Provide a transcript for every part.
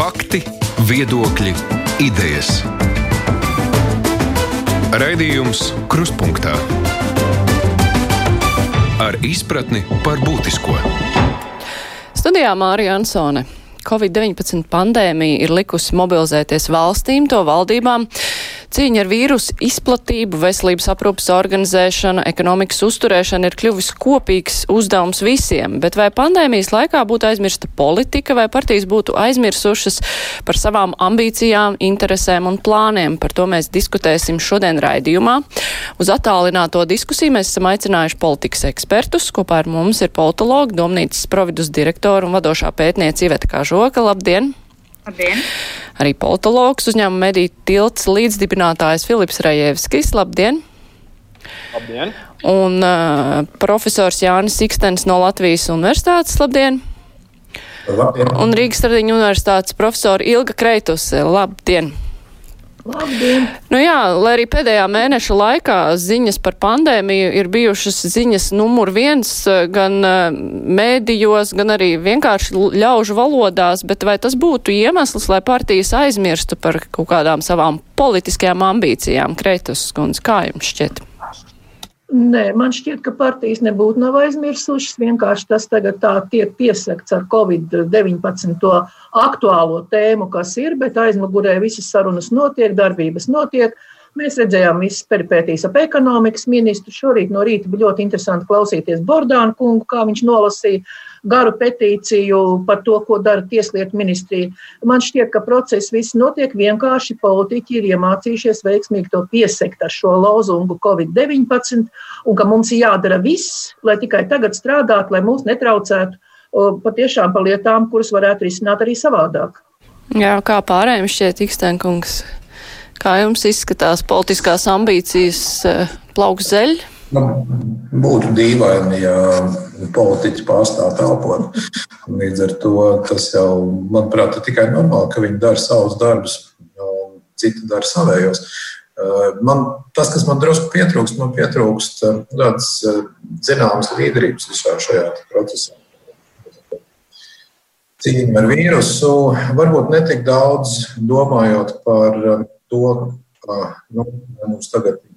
Fakti, viedokļi, idejas. Raidījums Kruspunkta ar izpratni par būtisko. Studijā Mārija Ansone. Covid-19 pandēmija ir likusi mobilizēties valstīm, to valdībām Cīņa ar vīrusu izplatību, veselības aprūpas organizēšana, ekonomikas uzturēšana ir kļuvis kopīgs uzdevums visiem, bet vai pandēmijas laikā būtu aizmirsta politika vai partijas būtu aizmirsušas par savām ambīcijām, interesēm un plāniem? Par to mēs diskutēsim šodien raidījumā. Uz attālināto diskusiju mēs esam aicinājuši politikas ekspertus. Kopā ar mums ir politologi, domnīcas providus direktora un vadošā pētniece Iveta Kažoka. Labdien! Labdien! Arī politologs uzņēmuma mediju tilts līdzdibinātājs Filips Rajevskis. Labdien! Labdien! Un uh, profesors Jānis Ikstens no Latvijas Universitātes. Labdien! Labdien! Un Rīgas Stradiņu Universitātes profesora Ilga Kreitus. Labdien! Labdien! Nu jā, lai arī pēdējā mēneša laikā ziņas par pandēmiju ir bijušas ziņas numur viens gan mēdījos, gan arī vienkārši ļaužu valodās, bet vai tas būtu iemesls, lai partijas aizmirstu par kaut kādām savām politiskajām ambīcijām? Kreitas skundz, kā jums šķiet? Nē, man šķiet, ka partijas nebūtu nav aizmirsušas. Vienkārši tas tagad tā tiek piesakts ar Covid-19 aktuālo tēmu, kas ir, bet aizmugurē visas sarunas notiek, darbības notiek. Mēs redzējām visas peripētīs ap ekonomikas ministru. Šorīt no rīta bija ļoti interesanti klausīties Bordānu kungu, kā viņš nolasīja garu petīciju par to, ko dara Tieslietu ministrija. Man šķiet, ka process viss notiek vienkārši. Politiķi ir iemācījušies veiksmīgi to piesekt ar šo lozungu Covid-19, un ka mums ir jādara viss, lai tikai tagad strādātu, lai mūs netraucētu patiešām par lietām, kuras varētu risināt arī savādāk. Jā, kā pārējiem šķiet, Ikstenkungs, kā jums izskatās politiskās ambīcijas plauks zeļ? Nu, būtu dīvaini, ja politiķi pārstāv telpot. Līdz ar to tas jau, manuprāt, ir tikai normāli, ka viņi dara savus darbus, citi dara savējos. Man, tas, kas man drusku pietrūkst, man pietrūkst tādas zināmas līderības visā šajā procesā. Cīņa ar vīrusu, varbūt netik daudz domājot par to, ka nu, mums tagad ir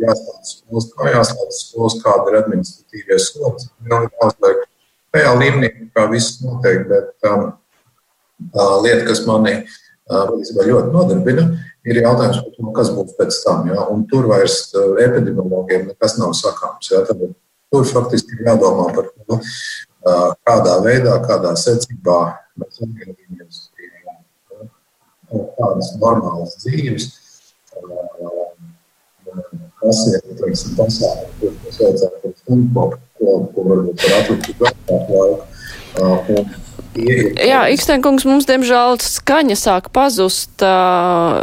jāstāsta skolas, kā jāstāsta skolas, kāda ir administratīvie solis. Jāuzliek tajā līmenī, kā viss notiek, bet um, tā lieta, kas mani uh, ļoti nodarbina, ir jautājums par to, kas būs pēc tam. Ja? Un tur vairs uh, epidemiologiem nekas nav sakāms. Ja? Tad, tur faktiski ir jādomā par to, uh, kādā veidā, kādā secībā mēs atgriezīsimies tādas normālas dzīves kas ir teiksim, pasākumi, kurus mēs vajadzētu uzlabot, ko, ko varbūt var atlikt uz vēlāku laiku. Uh, Jā, Ikstenkungs, mums diemžēl skaņa sāk pazust.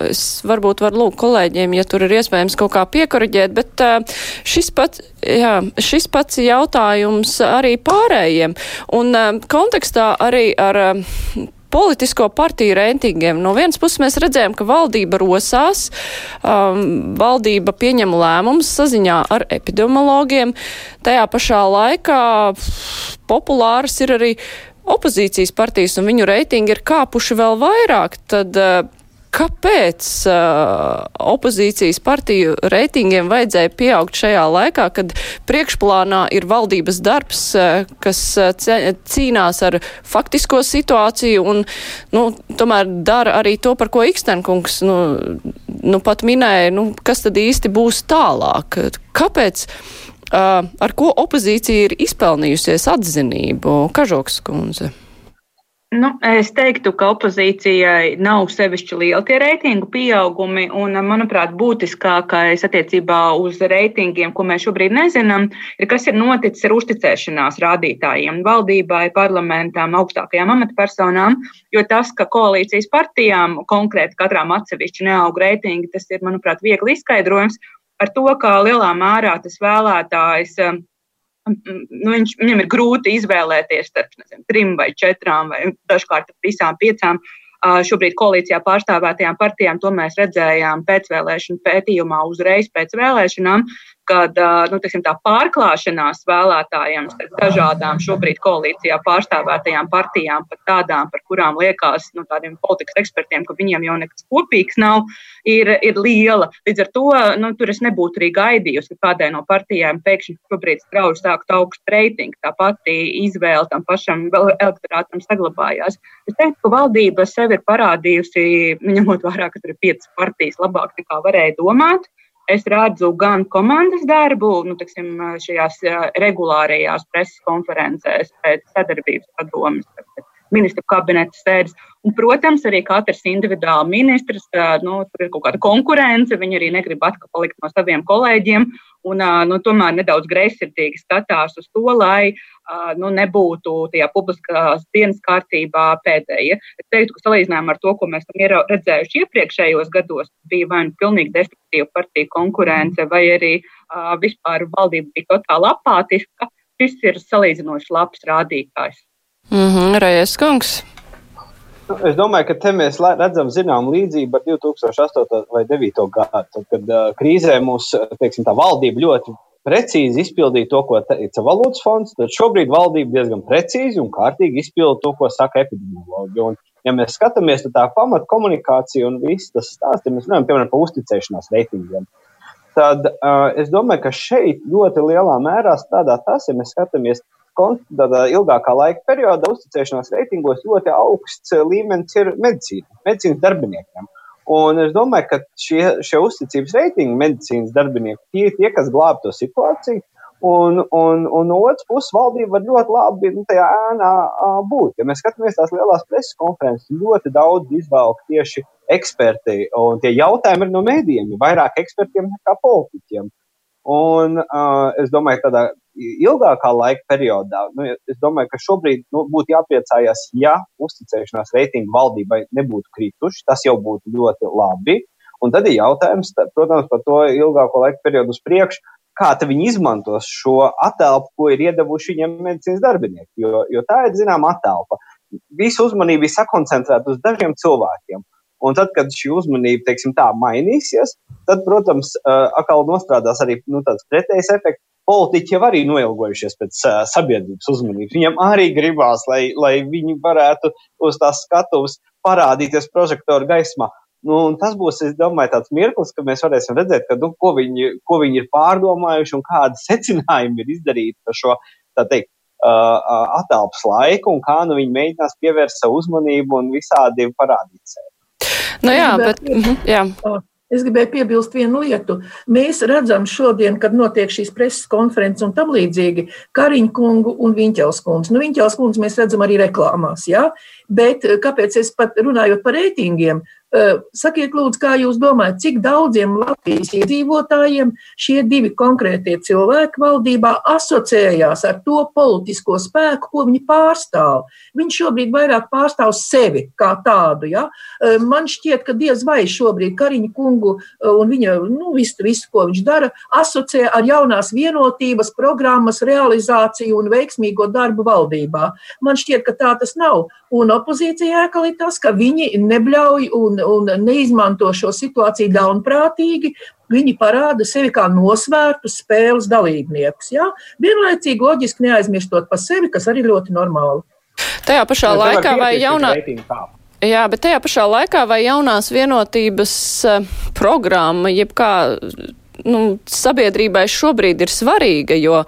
Es varbūt varu lūgt kolēģiem, ja tur ir iespējams kaut kā piekoriģēt, bet šis pats, jā, šis pats jautājums arī pārējiem. Un kontekstā arī ar politisko partiju reitingiem. No vienas puses mēs redzējām, ka valdība rosās, um, valdība pieņem lēmumus saziņā ar epidemiologiem. Tajā pašā laikā populāras ir arī opozīcijas partijas, un viņu reitingi ir kāpuši vēl vairāk. Tad, uh, Kāpēc uh, opozīcijas partiju reitingiem vajadzēja pieaugt šajā laikā, kad priekšplānā ir valdības darbs, uh, kas cīnās ar faktisko situāciju un, nu, tomēr dara arī to, par ko Ikstenkungs, nu, nu pat minēja, nu, kas tad īsti būs tālāk? Kāpēc? Uh, ar ko opozīcija ir izpelnījusies atzinību? Kažoks kundze. Nu, es teiktu, ka opozīcijai nav sevišķi lieli tie reitingu pieaugumi, un, manuprāt, būtiskākais attiecībā uz reitingiem, ko mēs šobrīd nezinām, ir, kas ir noticis ar uzticēšanās rādītājiem valdībai, parlamentām, augstākajām amatpersonām, jo tas, ka koalīcijas partijām konkrēti katrām atsevišķi neaug reitingi, tas ir, manuprāt, viegli izskaidrojums ar to, ka lielā mērā tas vēlētājs nu, viņš, viņam ir grūti izvēlēties starp nezinu, trim vai četrām, vai dažkārt visām piecām. Šobrīd koalīcijā pārstāvētajām partijām to mēs redzējām pēcvēlēšanu pētījumā uzreiz pēc vēlēšanām. Kad nu, teiksim, tā pārklāšanās vēlētājiem starp dažādām šobrīd koalīcijā pārstāvētajām partijām, pat tādām, par kurām liekas nu, tādiem politikas ekspertiem, ka viņiem jau nekas kopīgs nav, ir, ir liela. Līdz ar to nu, tur es nebūtu arī gaidījusi, ka kādai no partijām pēkšņi šobrīd strauji sākt augstu reitingu. Tā pati izvēle tam pašam elektorātam saglabājās. Es teiktu, ka valdība sev ir parādījusi, ņemot vērā, ka tur ir piecas partijas labāk nekā varēja domāt. Es redzu gan komandas darbu, nu, teksim, šajās regulārajās preses konferencēs, pēc sadarbības padomas, ministru kabineta sēdes. Un, protams, arī katrs individuāli ministrs, nu, tur ir kaut kāda konkurence, viņi arī negrib atkal palikt no saviem kolēģiem, un nu, tomēr nedaudz greizsirdīgi skatās uz to, lai nu, nebūtu tajā publiskās dienas kārtībā pēdējie. Es teiktu, ka salīdzinājumā ar to, ko mēs esam redzējuši iepriekšējos gados, bija vai nu pilnīgi destruktīva partija konkurence, vai arī vispār valdība bija totāli apātiska. Šis ir salīdzinoši labs rādītājs. -hmm, Rejas kungs. Es domāju, ka te mēs redzam zināmu līdzību ar 2008. vai 2009. gadu, kad uh, krīzē mūsu teiksim, valdība ļoti precīzi izpildīja to, ko teica valūtas fonds. Tad šobrīd valdība diezgan precīzi un kārtīgi izpilda to, ko saka epidemiologi. Un, ja mēs skatāmies, tad tā pamata komunikācija un viss tas stāsts, ja mēs runājam piemēram par uzticēšanās reitingiem. Tad uh, es domāju, ka šeit ļoti lielā mērā strādā tas, ja mēs skatāmies tādā ilgākā laika periodā uzticēšanās reitingos ļoti augsts līmenis ir medicīna, medicīnas darbiniekiem. Un es domāju, ka šie, šie uzticības reitingi medicīnas darbinieku tie ir tie, kas glāb to situāciju. Un, un, un no otras puses, valdība var ļoti labi nu, tajā ēnā būt. Ja mēs skatāmies tās lielās preses konferences, ļoti daudz izvēlēt tieši eksperti, un tie jautājumi ir no mēdījiem, vairāk ekspertiem nekā politiķiem. Un uh, es domāju, ka tādā ilgākā laika periodā, nu, es domāju, ka šobrīd nu, būtu jāpriecājas, ja uzticēšanās reitingu valdībai nebūtu krituši. Tas jau būtu ļoti labi. Un tad ir jautājums, protams, par to ilgāko laika periodu uz priekšu, kā viņi izmantos šo attēlu, ko ir iedavuši viņiem medicīnas darbinieki. Jo, jo tā ir zināma attēlpa. Visu uzmanību ir sakoncentrēta uz dažiem cilvēkiem. Un tad, kad šī uzmanība teiksim, tā, mainīsies, tad, protams, atkal nostrādās arī nu, tāds pretējs efekts. Politiķi jau arī noilgojušies pēc uh, sabiedrības uzmanības. Viņam arī gribās, lai, lai viņi varētu uz tās skatuves parādīties prožektoru gaismā. Nu, tas būs, es domāju, tāds mirklis, ka mēs varēsim redzēt, ka, nu, ko, viņi, ko viņi ir pārdomājuši un kādi secinājumi ir izdarīti par šo teikt, uh, attēlpas laiku un kā nu, viņi mēģinās pievērst savu uzmanību un visādi parādīt sevi. Nu jā, bet. Mhm, jā. Es gribēju piebilst vienu lietu. Mēs redzam šodien, kad notiek šīs preses konferences un tam līdzīgi, Kariņa kungu un Viņķels kundzi. Nu, Viņķels kundzi mēs redzam arī reklāmās, jā, bet kāpēc es pat runājot par reitingiem, Sakiet, lūdzu, kā jūs domājat, cik daudziem Latvijas iedzīvotājiem šie divi konkrētie cilvēki valdībā asociējās ar to politisko spēku, ko viņi pārstāv? Viņi šobrīd vairāk pārstāv sevi kā tādu. Ja? Man šķiet, ka diez vai šobrīd Kariņa kungu un viņa nu, visu, visu, ko viņš dara, asociē ar jaunās vienotības programmas realizāciju un veiksmīgo darbu valdībā. Man šķiet, ka tā tas nav. Un opozīcijā ēkal ir tas, ka viņi nebļauj un un neizmanto šo situāciju ļaunprātīgi. Viņi parāda sevi kā nosvērtus spēles dalībniekus. Ja? Vienlaicīgi, loģiski neaizmirstot par sevi, kas arī ļoti normāli. Tajā pašā ja, laikā vai jaunā. Jā, bet tajā pašā laikā vai jaunās vienotības uh, programma, jeb kā nu, sabiedrībai šobrīd ir svarīga, jo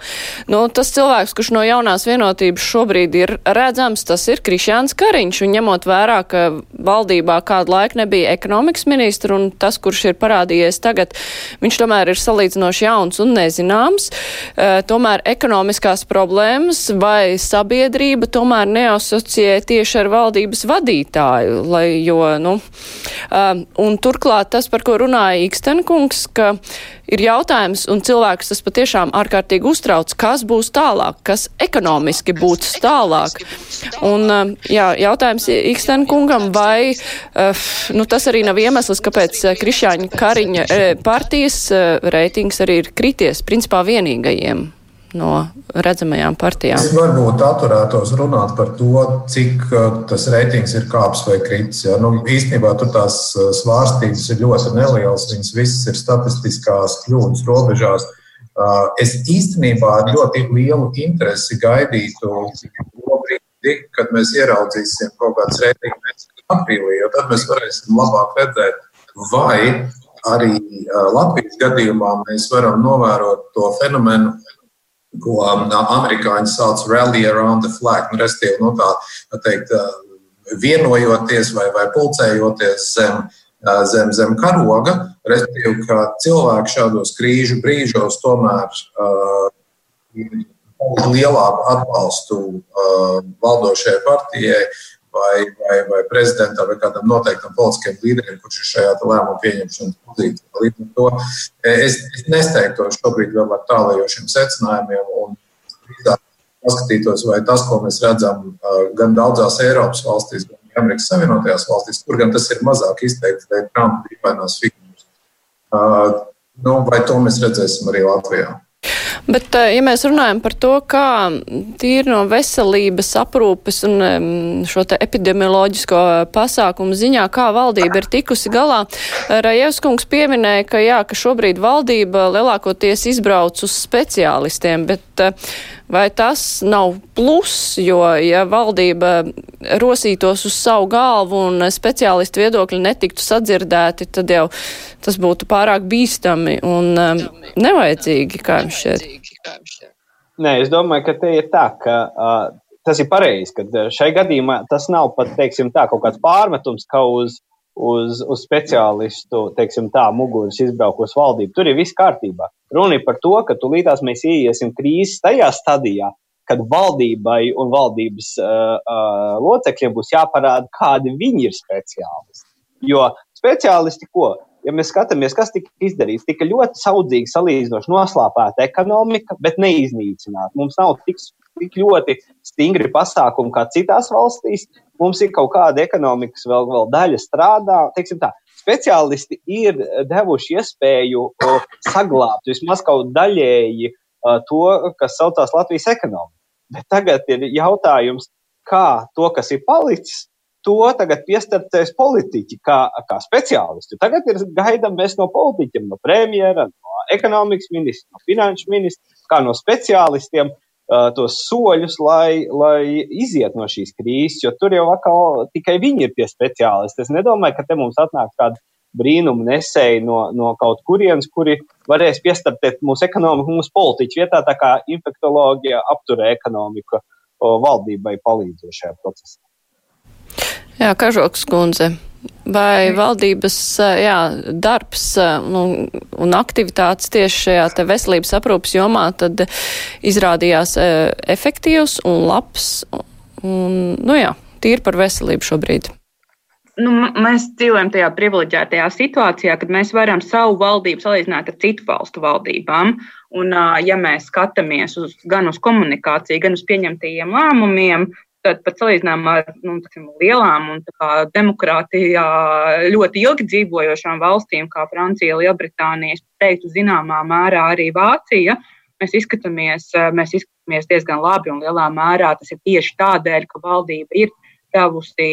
nu, tas cilvēks, kurš no jaunās vienotības šobrīd ir redzams, tas ir Krišjāns Kariņš, un ņemot vērā, ka valdībā kādu laiku nebija ekonomikas ministra, un tas, kurš ir parādījies tagad, viņš tomēr ir salīdzinoši jauns un nezināms, uh, tomēr ekonomiskās problēmas vai sabiedrība tomēr neasociē tieši ar valdības vadītāju, lai, jo, nu, uh, un turklāt tas, par ko runāja Ikstenkungs, ka ir jautājums, un cilvēks tas patiešām ārkārtīgi uztrauc, kas būs tālāk, kas ekonomiski būs tālāk. Un, um, jā, jautājums Iksten kungam, vai uh, nu, tas arī nav iemesls, kāpēc uh, Krišāņa Kariņa uh, partijas reitings arī ir krities principā vienīgajiem no redzamajām partijām. Es varbūt atturētos runāt par to, cik uh, tas reitings ir kāps vai kritis. Ja? Nu, īstenībā tur tās uh, svārstības ir ļoti nelielas. Viņas visas ir statistiskās kļūdas robežās. Es īstenībā ar ļoti lielu interesi gaidītu to brīdi, kad mēs ieraudzīsim kaut kādas reitingus aprīlī, jo tad mēs varēsim labāk redzēt, vai arī Latvijas gadījumā mēs varam novērot to fenomenu, ko amerikāņi sauc rally around the flag, nu, respektīvi, no tā, teikt, vienojoties vai, vai pulcējoties zem zem, zem karoga. Respektīvi, ka cilvēki šādos krīžu brīžos tomēr uh, lielāku atbalstu uh, valdošajai partijai vai, vai, vai prezidentam vai kādam noteiktam politiskiem līderim, kurš ir šajā lēmumu pieņemšanas pozīcijā. Līdz ar to es, es nesteigtos šobrīd vēl ar tālējošiem secinājumiem un paskatītos, vai tas, ko mēs redzam gan daudzās Eiropas valstīs, gan Amerikas Savienotajās valstīs, kur gan tas ir mazāk izteikti dēļ Trumpa dīvainās figūras. Uh, nu, vai to mēs redzēsim arī Latvijā? Bet, ja mēs runājam par to, kā tīri no veselības aprūpes un šo te epidemioloģisko pasākumu ziņā, kā valdība ir tikusi galā, Rajevs kungs pieminēja, ka jā, ka šobrīd valdība lielākoties izbrauc uz speciālistiem, bet vai tas nav plus, jo, ja valdība rosītos uz savu galvu un speciālistu viedokļi netiktu sadzirdēti, tad jau tas būtu pārāk bīstami un um, nevajadzīgi, kā jums šķiet. Nē, es domāju, ka te ir tā, ka uh, tas ir pareizi, ka šai gadījumā tas nav pat, teiksim, tā kaut kāds pārmetums, ka uz, uz, uz speciālistu, teiksim, tā muguras izbraukos valdība. Tur ir viss kārtībā. Runa ir par to, ka tūlītās mēs ieiesim krīzes tajā stadijā, kad valdībai un valdības uh, uh, locekļiem būs jāparāda, kādi viņi ir speciālisti. Jo speciālisti ko? Ja mēs skatāmies, kas tika izdarīts, tika ļoti saudzīgi salīdzinoši noslāpēta ekonomika, bet neiznīcināta. Mums nav tik, tik ļoti stingri pasākumi kā citās valstīs. Mums ir kaut kāda ekonomikas vēl, vēl daļa strādā. Teiksim tā, speciālisti ir devuši iespēju saglabāt vismaz kaut daļēji to, kas saucās Latvijas ekonomika. Bet tagad ir jautājums, kā to, kas ir palicis, to tagad piestartēs politiķi kā, kā speciālisti. Tagad ir gaidām mēs no politiķiem, no premjera, no ekonomikas ministra, no finanšu ministra, kā no speciālistiem tos soļus, lai, lai iziet no šīs krīzes, jo tur jau atkal tikai viņi ir tie speciālisti. Es nedomāju, ka te mums atnāk kāda brīnumu nesēji no, no kaut kurienes, kuri varēs piestartēt mūsu ekonomiku, mūsu politiķu vietā, tā kā infektoloģija apturē ekonomiku valdībai palīdzošajā procesā. Jā, Kažoks kundze. Vai valdības jā, darbs nu, un aktivitātes tieši šajā veselības aprūpas jomā tad izrādījās efektīvs un labs? Un, nu jā, tīri par veselību šobrīd nu, mēs dzīvojam tajā privileģētajā situācijā, kad mēs varam savu valdību salīdzināt ar citu valstu valdībām. Un, ja mēs skatāmies uz, gan uz komunikāciju, gan uz pieņemtajiem lēmumiem, tad pat salīdzinām ar nu, tiksim, lielām un demokrātijā ļoti ilgi dzīvojošām valstīm, kā Francija, Lielbritānija, teiktu, zināmā mērā arī Vācija. Mēs izskatāmies, mēs izskatāmies diezgan labi un lielā mērā tas ir tieši tādēļ, ka valdība ir devusi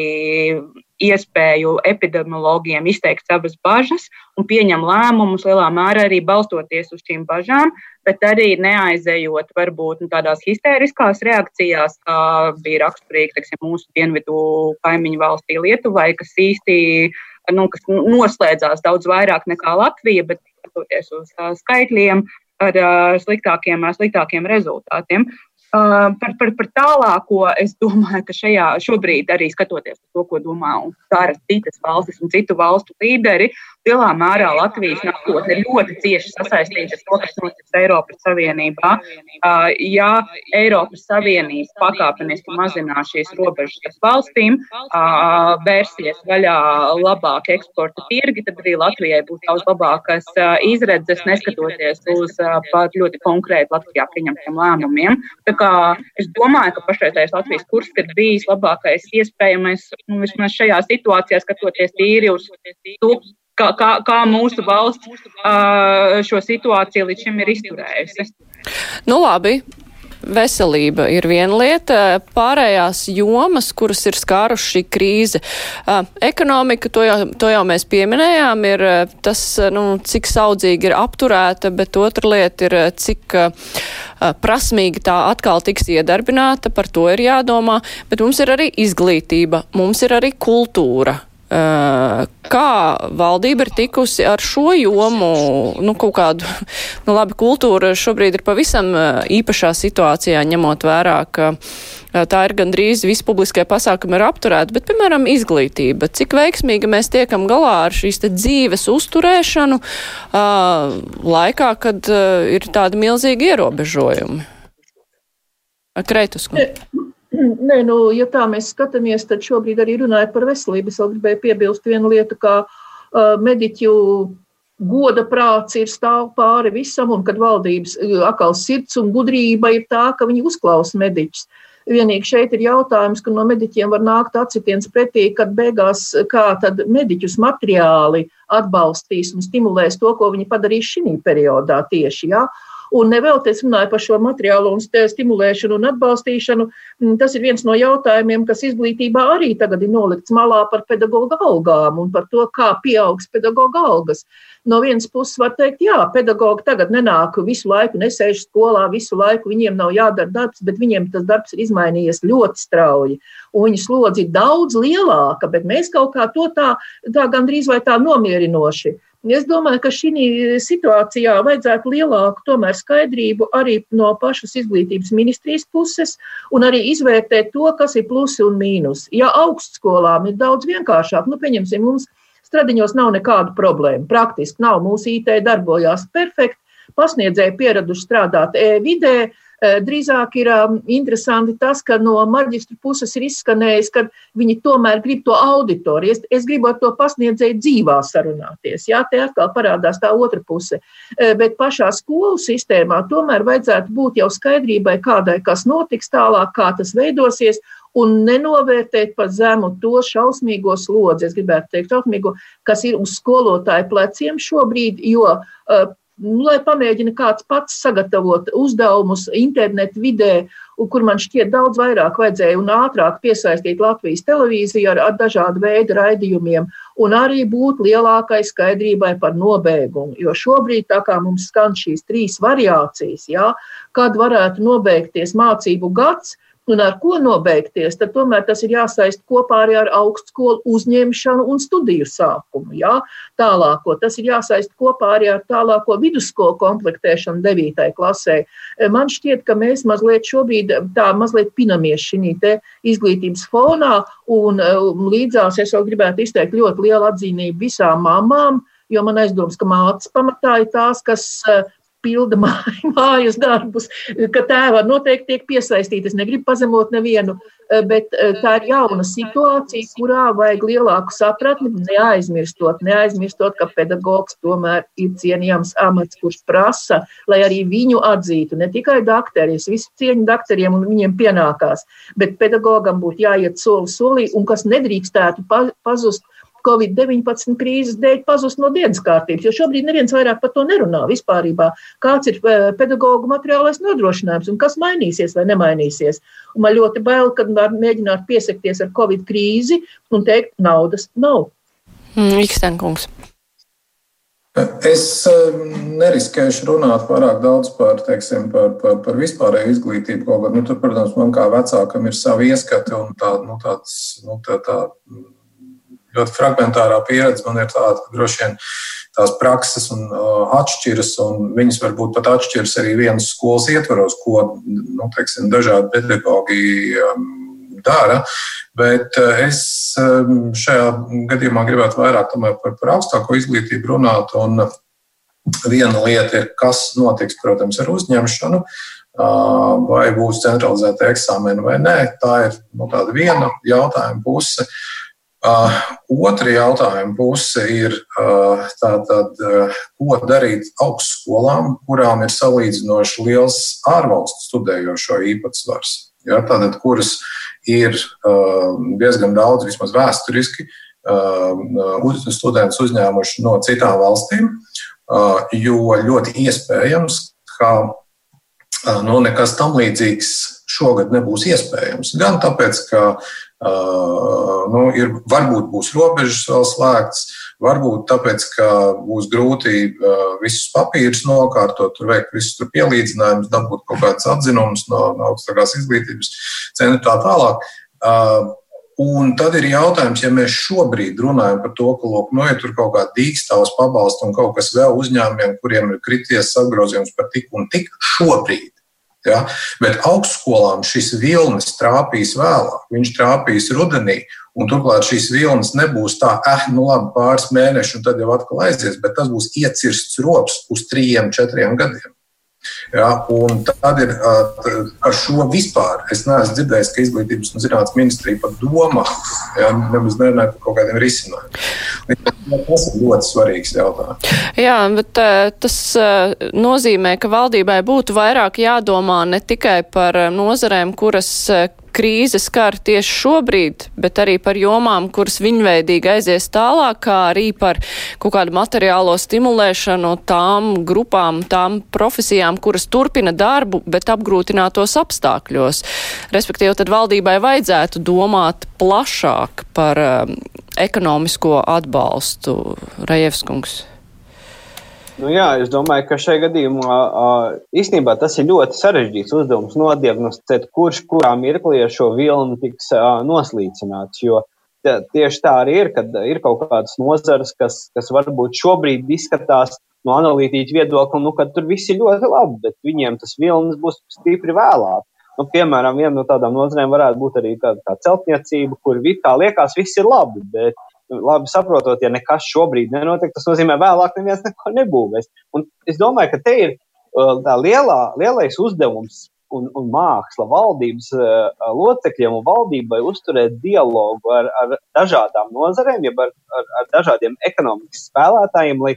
iespēju epidemiologiem izteikt savas bažas un pieņem lēmumus lielā mērā arī balstoties uz šīm bažām, bet arī neaizejot varbūt nu, tādās histēriskās reakcijās, kā bija raksturīgi teiksim, mūsu dienvidu kaimiņu valstī Lietuvai, kas īsti nu, kas noslēdzās daudz vairāk nekā Latvija, bet skatoties uz skaitļiem, ar sliktākiem, sliktākiem rezultātiem. Uh, par, par, par tālāko es domāju, ka šajā šobrīd arī skatoties to, ko domā un dara citas valstis un citu valstu līderi, lielā mērā Latvijas nākotne ļoti cieši sasaistīta ar to, kas notiks Eiropas Savienībā. Uh, ja Eiropas Savienības pakāpeniski mazinās šīs robežas valstīm, uh, vērsies vaļā labāk eksporta tirgi, tad arī Latvijai būs daudz labākas izredzes, neskatoties uz pat ļoti konkrēti Latvijā pieņemtiem lēmumiem. Tā kā es domāju, ka pašreizējais Latvijas kurs ir bijis labākais iespējamais, nu, vismaz šajā situācijā, skatoties tīri uz to, kā, kā, kā mūsu valsts uh, šo situāciju līdz šim ir izturējusi. Nu, labi. veselība ir viena lieta, pārējās jomas, kuras ir skāruši šī krīze. Ekonomika, to jau, to jau mēs pieminējām, ir tas, nu, cik saudzīgi ir apturēta, bet otra lieta ir, cik prasmīgi tā atkal tiks iedarbināta, par to ir jādomā, bet mums ir arī izglītība, mums ir arī kultūra. Kā valdība ir tikusi ar šo jomu, nu, kaut kādu, nu, labi, kultūra šobrīd ir pavisam īpašā situācijā, ņemot vērā, ka tā ir gandrīz visi publiskie pasākumi ir apturēti, bet, piemēram, izglītība. Cik veiksmīgi mēs tiekam galā ar šīs dzīves uzturēšanu uh, laikā, kad uh, ir tādi milzīgi ierobežojumi? Kreitus. Nē, nu, ja tā mēs skatāmies, tad šobrīd arī runājot par veselību, es vēl gribēju piebilst vienu lietu, kā uh, mediķu goda prāts ir stāv pāri visam, un kad valdības akals sirds un gudrība ir tā, ka viņi uzklausa mediķus. Vienīgi šeit ir jautājums, ka no mediķiem var nākt atsitiens pretī, kad beigās kā tad mediķus materiāli atbalstīs un stimulēs to, ko viņi padarīs šī periodā tieši. Ja? Un nevēl es runāju par šo materiālo un stimulēšanu un atbalstīšanu. Mm, tas ir viens no jautājumiem, kas izglītībā arī tagad ir nolikts malā par pedagoģa algām un par to, kā pieaugs pedagoģa algas. No vienas puses var teikt, jā, pedagoģi tagad nenāk visu laiku, nesēž skolā visu laiku, viņiem nav jādara darbs, bet viņiem tas darbs ir izmainījies ļoti strauji. Un viņu slodzi ir daudz lielāka, bet mēs kaut kā to tā, tā gandrīz vai tā nomierinoši Es domāju, ka šī situācijā vajadzētu lielāku tomēr skaidrību arī no pašas izglītības ministrijas puses un arī izvērtēt to, kas ir plusi un mīnus. Ja augstskolām ir daudz vienkāršāk, nu, pieņemsim, mums stradiņos nav nekādu problēmu. Praktiski nav, mūsu IT darbojās perfekti, pasniedzēji pieraduši strādāt e-vidē, drīzāk ir um, interesanti tas, ka no maģistra puses ir izskanējis, ka viņi tomēr grib to auditoriju. Es, es gribu ar to pasniedzēju dzīvā sarunāties. Jā, te atkal parādās tā otra puse. Eh, bet pašā skolu sistēmā tomēr vajadzētu būt jau skaidrībai, kādai kas notiks tālāk, kā tas veidosies, un nenovērtēt par zemu to šausmīgo slodzi, es gribētu teikt, šausmīgo, kas ir uz skolotāju pleciem šobrīd, jo uh, Nu, lai pamēģina kāds pats sagatavot uzdevumus internetu vidē, kur man šķiet daudz vairāk vajadzēja un ātrāk piesaistīt Latvijas televīziju ar, ar dažādu veidu raidījumiem, un arī būt lielākai skaidrībai par nobeigumu. Jo šobrīd, tā kā mums skan šīs trīs variācijas, jā, kad varētu nobeigties mācību gads, un ar ko nobeigties, tad tomēr tas ir jāsaist kopā arī ar augstskolu uzņemšanu un studiju sākumu. Jā? Tālāko tas ir jāsaist kopā arī ar tālāko vidusskolu komplektēšanu 9. klasē. Man šķiet, ka mēs mazliet šobrīd tā mazliet pinamies šī izglītības fonā, un um, līdzās es vēl gribētu izteikt ļoti lielu atzīmību visām mamām, jo man aizdoms, ka mātes pamatā ir tās, kas pilda mājas darbus, ka tēva noteikti tiek piesaistīta. Es negribu pazemot nevienu, eh, bet eh, tā ir jauna situācija, kurā vajag lielāku sapratni, neaizmirstot, neaizmirstot, ka pedagogs tomēr ir cienījams amats, kurš prasa, lai arī viņu atzītu. Ne tikai dakteri, es visu cieņu dakteriem un viņiem pienākās, bet pedagogam būtu jāiet soli solī un kas nedrīkstētu pazust Covid-19 krīzes dēļ pazust no dienas kārtības, jo šobrīd neviens vairāk par to nerunā vispārībā. Kāds ir eh, pedagoģu materiālais nodrošinājums un kas mainīsies vai nemainīsies? Un man ļoti bail, kad var mēģināt piesakties ar Covid krīzi un teikt, naudas nav. Mm, Ikstenkungs. Es neriskēšu runāt pārāk daudz par, teiksim, par, par, par vispārēju izglītību. Kaut gan, nu, tur, protams, man kā vecākam ir savi ieskati un tā, nu, tāds, nu, tā, tā ļoti fragmentārā pieredze. Man ir tāda, ka droši vien tās prakses un, uh, atšķiras, un viņas varbūt pat atšķiras arī vienas skolas ietvaros, ko nu, teiksim, dažādi pedagogi um, dara. Bet uh, es um, šajā gadījumā gribētu vairāk par, par augstāko izglītību runāt. Un viena lieta ir, kas notiks, protams, ar uzņemšanu. Uh, vai būs centralizēta eksāmena vai nē, tā ir nu, viena jautājuma puse. Uh, Uh, otra jautājuma puse ir, uh, tātad, uh, ko darīt augstskolām, kurām ir salīdzinoši liels ārvalstu studējošo īpatsvars. Ja, tātad, kuras ir diezgan daudz, vismaz vēsturiski, studentus uzņēmuši no citām valstīm, jo ļoti iespējams, ka nu, nekas tam līdzīgs šogad nebūs iespējams. Gan tāpēc, ka nu, ir, varbūt būs robežas vēl slēgtas, varbūt tāpēc, ka būs grūti visus papīrus nokārtot, tur veikt visus tur pielīdzinājumus, dabūt kaut kādas atzinumus no, no augstākās izglītības centra tā tālāk. Un tad ir jautājums, ja mēs šobrīd runājam par to, ka, lūk, nu, ja tur kaut kāda dīkstāvs pabalsta un kaut kas vēl uzņēmumiem, kuriem ir krities apgrozījums par tik un tik šobrīd, Ja? Bet augstskolām šis vilnis trāpīs vēlāk, viņš trāpīs rudenī. Un turklāt šīs vilnas nebūs tā, eh, nu labi, pāris mēneši, un tad jau atkal aizies, bet tas būs iecirsts rops uz trījiem, četriem gadiem. Ja, tad ir par šo vispār. Es neesmu dzirdējis, ka izglītības un zinātnīs ministrija pat domā, ja, nemaz nerunājot par kaut kādiem risinājumiem. Tas ir ļoti svarīgs jautājums. Jā, bet tas nozīmē, ka valdībai būtu vairāk jādomā ne tikai par nozarēm, kuras krīze skar tieši šobrīd, bet arī par jomām, kuras viņveidīgi aizies tālāk, kā arī par kaut kādu materiālo stimulēšanu tām grupām, tām profesijām, kuras turpina darbu, bet apgrūtinātos apstākļos. Respektīvi, tad valdībai vajadzētu domāt plašāk par um, ekonomisko atbalstu. Rajevskungs. Nu, jā, es domāju, ka šajā gadījumā īstenībā tas ir ļoti sarežģīts uzdevums nodiagnosticēt, kurš kurā mirklī ar šo vilni tiks noslīcināts. Jo tieši tā arī ir, kad ir kaut kādas nozares, kas, kas varbūt šobrīd izskatās no analītiķa viedokļa, nu, ka tur viss ir ļoti labi, bet viņiem tas vilnis būs stipri vēlāk. Nu, piemēram, viena no tādām nozarēm varētu būt arī tāda kā celtniecība, kur kā liekas, viss ir labi, bet labi saprotot, ja nekas šobrīd nenotiek, tas nozīmē, ka vēlāk neviens neko nebūvēs. Un es domāju, ka te ir uh, tā lielā, lielais uzdevums un, un māksla valdības uh, locekļiem un valdībai uzturēt dialogu ar, ar dažādām nozarēm, jeb ar, ar, ar dažādiem ekonomikas spēlētājiem, lai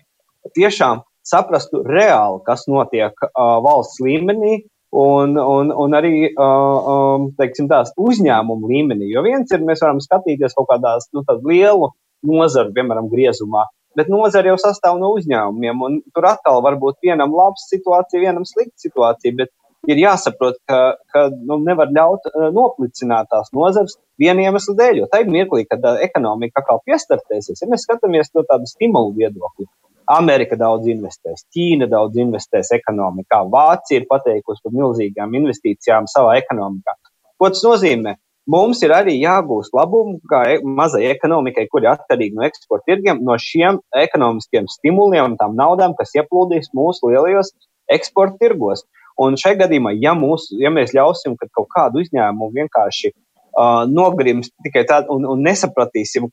tiešām saprastu reāli, kas notiek uh, valsts līmenī, un, un, un arī uh, um, teiksim, tās uzņēmumu līmenī. Jo viens ir, mēs varam skatīties kaut kādās nu, lielu nozaru, piemēram, griezumā, bet nozara jau sastāv no uzņēmumiem, tur atkal var būt vienam labs situācija, vienam slikta situācija, bet ir jāsaprot, ka, ka nu, nevar ļaut uh, noplicināt tās nozares viena iemesla dēļ, jo tajā mirklī, kad uh, ekonomika atkal piestartēsies, ja mēs skatāmies no tādu stimulu viedokļa, Amerika daudz investēs, Ķīna daudz investēs ekonomikā, Vācija ir pateikusi par milzīgām investīcijām savā ekonomikā. Ko tas nozīmē? Mums ir arī jāgūst labumu, kā e, mazai ekonomikai, kur ir atkarīga no eksporta tirgiem, no šiem ekonomiskiem stimuliem un tām naudām, kas ieplūdīs mūsu lielajos eksporta tirgos. Un šajā gadījumā, ja, mūs, ja mēs ļausim, ka kaut kādu uzņēmumu vienkārši uh, nogrims tikai tādu un, un nesapratīsim,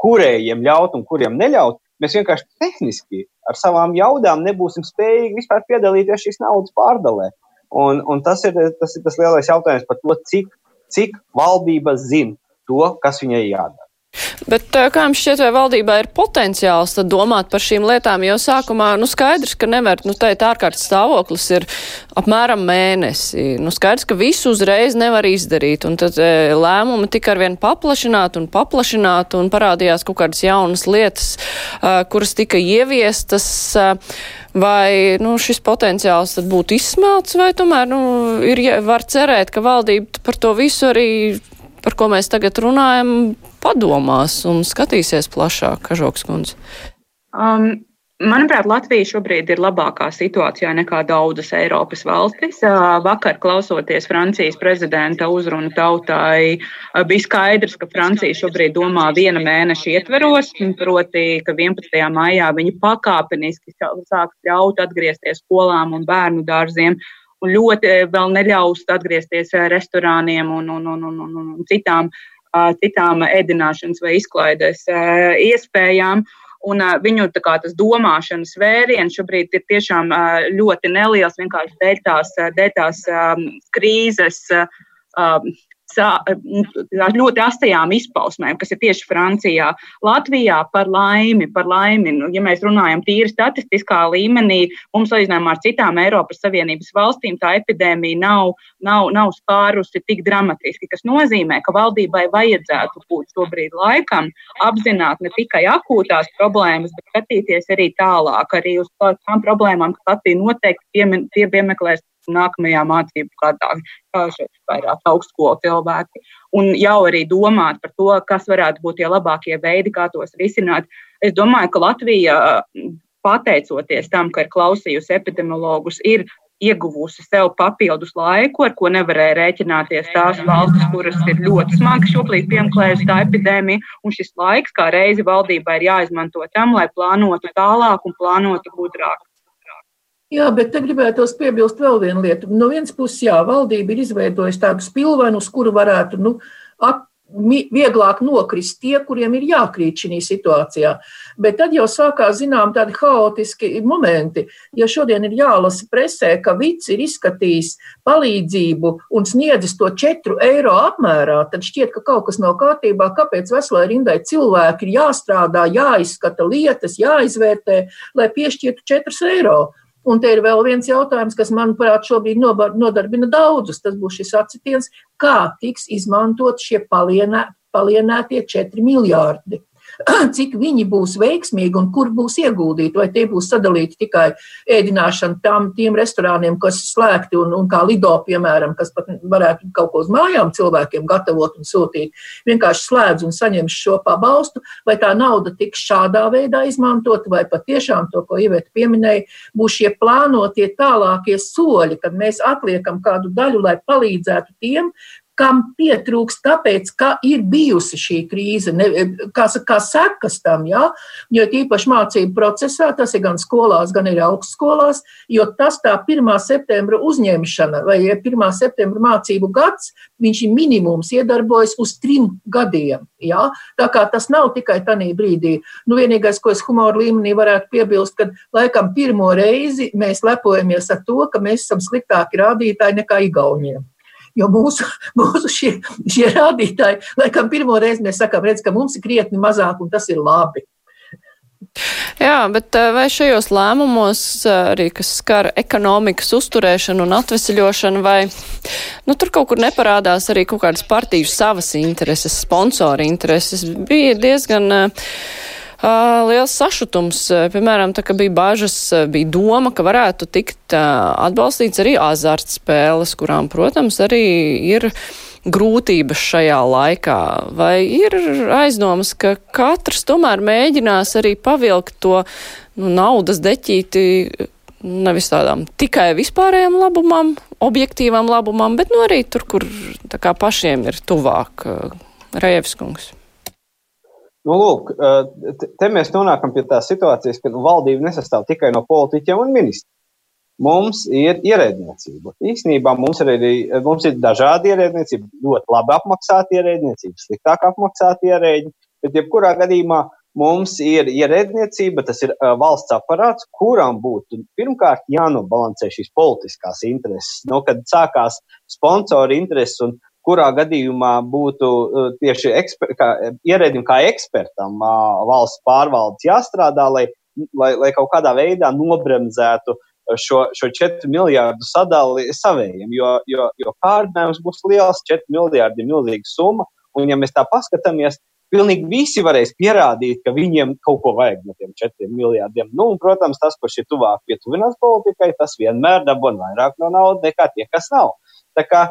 kurējiem ļaut un kuriem neļaut, Mēs vienkārši tehniski ar savām jaudām nebūsim spējīgi vispār piedalīties šīs naudas pārdalē. Un, un tas, ir, tas ir tas lielais jautājums par to, cik, cik valdība zina to, kas viņai jādara. Bet kā jums šķiet, vai valdībā ir potenciāls tad domāt par šīm lietām, jo sākumā, nu skaidrs, ka nevar, nu teikt, ārkārtas stāvoklis ir apmēram mēnesi. Nu skaidrs, ka visu uzreiz nevar izdarīt, un tad e, lēmumi tika arvien paplašināt un paplašināt, un parādījās kaut kādas jaunas lietas, uh, kuras tika ieviestas. Uh, vai nu, šis potenciāls tad būtu izsmelts, vai tomēr nu, ir, var cerēt, ka valdība par to visu arī par ko mēs tagad runājam, padomās un skatīsies plašāk, Kažoks kundze? Um, Manuprāt, Latvija šobrīd ir labākā situācijā nekā daudzas Eiropas valstis. Uh, vakar, klausoties Francijas prezidenta uzrunu tautai, uh, bija skaidrs, ka Francija šobrīd domā viena mēneša ietveros, proti, ka 11. maijā viņi pakāpeniski sāks ļaut atgriezties skolām un bērnu dārziem un ļoti eh, vēl neļaus atgriezties eh, restorāniem un, un, un, un, un, un citām, citām ēdināšanas vai izklaides iespējām. Un uh, viņu kā, domāšanas vēriens šobrīd ir tiešām uh, ļoti neliels, vienkārši dēļ tās, dēļ tās um, krīzes uh, ļoti astajām izpausmēm, kas ir tieši Francijā. Latvijā par laimi, par laimi, nu, ja mēs runājam tīri statistiskā līmenī, mums salīdzinājumā ar citām Eiropas Savienības valstīm tā epidēmija nav, nav, nav spārusi tik dramatiski, kas nozīmē, ka valdībai vajadzētu būt šobrīd laikam apzināt ne tikai akūtās problēmas, bet skatīties arī tālāk, arī uz tām problēmām, kas Latvija noteikti piemeklēs nākamajā mācību gadā. Šeit vairāk augstskolu cilvēki. Un jau arī domāt par to, kas varētu būt tie labākie veidi, kā tos risināt. Es domāju, ka Latvija, pateicoties tam, ka ir klausījusi epidemiologus, ir ieguvusi sev papildus laiku, ar ko nevarēja rēķināties tās valstis, kuras ir ļoti smagi šobrīd piemeklējusi tā epidēmija. Un šis laiks, kā reizi valdībai, ir jāizmanto tam, lai plānotu tālāk un plānotu gudrāk. Jā, bet te gribētos piebilst vēl vienu lietu. No vienas puses, jā, valdība ir izveidojusi tādu spilvenu, uz kuru varētu nu, at, vieglāk nokrist tie, kuriem ir jākrīt šī situācijā. Bet tad jau sākās, zinām, tādi haotiski momenti. Ja šodien ir jālasa presē, ka Vits ir izskatījis palīdzību un sniedzis to 4 eiro apmērā, tad šķiet, ka kaut kas nav kārtībā. Kāpēc veselai rindai cilvēki ir jāstrādā, jāizskata lietas, jāizvērtē, lai piešķirtu 4 eiro? Un te ir vēl viens jautājums, kas, manuprāt, šobrīd nodarbina daudzus. Tas būs šis atsitiens, kā tiks izmantot šie palienē, palienētie 4 miljārdi. cik viņi būs veiksmīgi un kur būs ieguldīti. Vai tie būs sadalīti tikai ēdināšana tam, tiem restorāniem, kas ir slēgti, un, un kā Lido, piemēram, kas pat varētu kaut ko uz mājām cilvēkiem gatavot un sūtīt, vienkārši slēdz un saņems šo pabalstu, vai tā nauda tiks šādā veidā izmantot, vai patiešām to, ko Iveta pieminēja, būs šie plānotie tālākie soļi, kad mēs atliekam kādu daļu, lai palīdzētu tiem, kam pietrūks, tāpēc, ka ir bijusi šī krīze, ne, kā, kā sekas tam, ja? jo tīpaši mācību procesā, tas ir gan skolās, gan ir augstskolās, jo tas tā 1. septembra uzņemšana vai 1. septembra mācību gads, viņš ir minimums iedarbojas uz trim gadiem. Ja? Tā kā tas nav tikai tanī brīdī. Nu, vienīgais, ko es humoru līmenī varētu piebilst, kad laikam pirmo reizi mēs lepojamies ar to, ka mēs esam sliktāki rādītāji nekā Igauniem. Jo mūsu, mūsu šie, šie rādītāji, laikam, pirmo reizi mēs sakām, redz, ka mums ir krietni mazāk, un tas ir labi. Jā, bet eh, vai šajos lēmumos eh, arī, kas skar ekonomikas uzturēšanu un atvesļošanu, vai nu, tur kaut kur neparādās arī kaut kādas partiju savas intereses, sponsori intereses, bija diezgan. Uh, liels sašutums. Piemēram, tā kā bija bažas, bija doma, ka varētu tikt atbalstīts arī azartspēles, kurām, protams, arī ir grūtības šajā laikā? Vai ir aizdomas, ka katrs tomēr mēģinās arī pavilkt to nu, naudas deķīti nevis tādām tikai vispārējām labumam, objektīvām labumam, bet nu, arī tur, kur kā, pašiem ir tuvāk Rejevskungs? Nu, lūk, te mēs nonākam pie tās situācijas, ka nu, valdība nesastāv tikai no politiķiem un ministriem. Mums ir ierēdniecība. Īsnībā mums ir, arī, mums ir dažādi ierēdniecība, ļoti labi apmaksāti ierēdniecība, sliktāk apmaksāti ierēģi, bet jebkurā gadījumā mums ir ierēdniecība, tas ir uh, valsts aparāts, kuram būtu pirmkārt jānobalansē šīs politiskās intereses. No, kad sākās sponsori intereses un kurā gadījumā būtu uh, tieši eksper, kā, ierēdim kā ekspertam uh, valsts pārvaldes jāstrādā, lai, lai, lai kaut kādā veidā nobremzētu šo, šo 4 miljardu sadali savējiem, jo, jo, jo kārdinājums būs liels, 4 miljardi ir milzīga summa, un ja mēs tā paskatāmies, pilnīgi visi varēs pierādīt, ka viņiem kaut ko vajag no tiem 4 miljardiem. Nu, un, protams, tas, kurš ir tuvāk pietuvinās politikai, tas vienmēr dabūna vairāk no naudas nekā tie, kas nav. Tā kā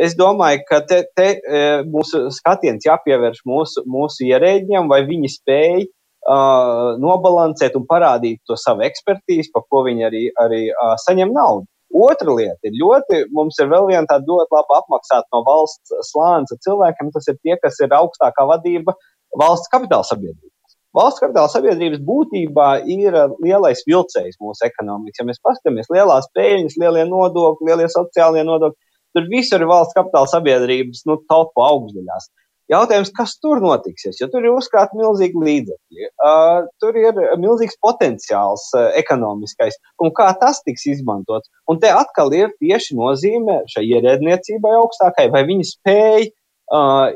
es domāju, ka te, te e, mūsu skatiens jāpievērš mūsu, mūsu ierēģiem, vai viņi spēj uh, nobalansēt un parādīt to savu ekspertīzi, par ko viņi arī, arī uh, saņem naudu. Otra lieta ir ļoti, mums ir vēl viena tāda ļoti labi apmaksāta no valsts slāņa cilvēkiem, tas ir tie, kas ir augstākā vadība valsts kapitāla sabiedrības. Valsts kapitāla sabiedrības būtībā ir lielais vilcējs mūsu ekonomikas. Ja mēs paskatāmies lielās peļņas, lielie nodokļi, lielie sociālie nodokļi, Tur visur valsts kapitāla sabiedrības nu, topu augšdaļās. Jautājums, kas tur notiksies, jo tur ir uzkrāti milzīgi līdzekļi, uh, tur ir milzīgs potenciāls uh, ekonomiskais, un kā tas tiks izmantots. Un te atkal ir tieši nozīme šai ierēdniecībai augstākai, vai viņi spēj uh,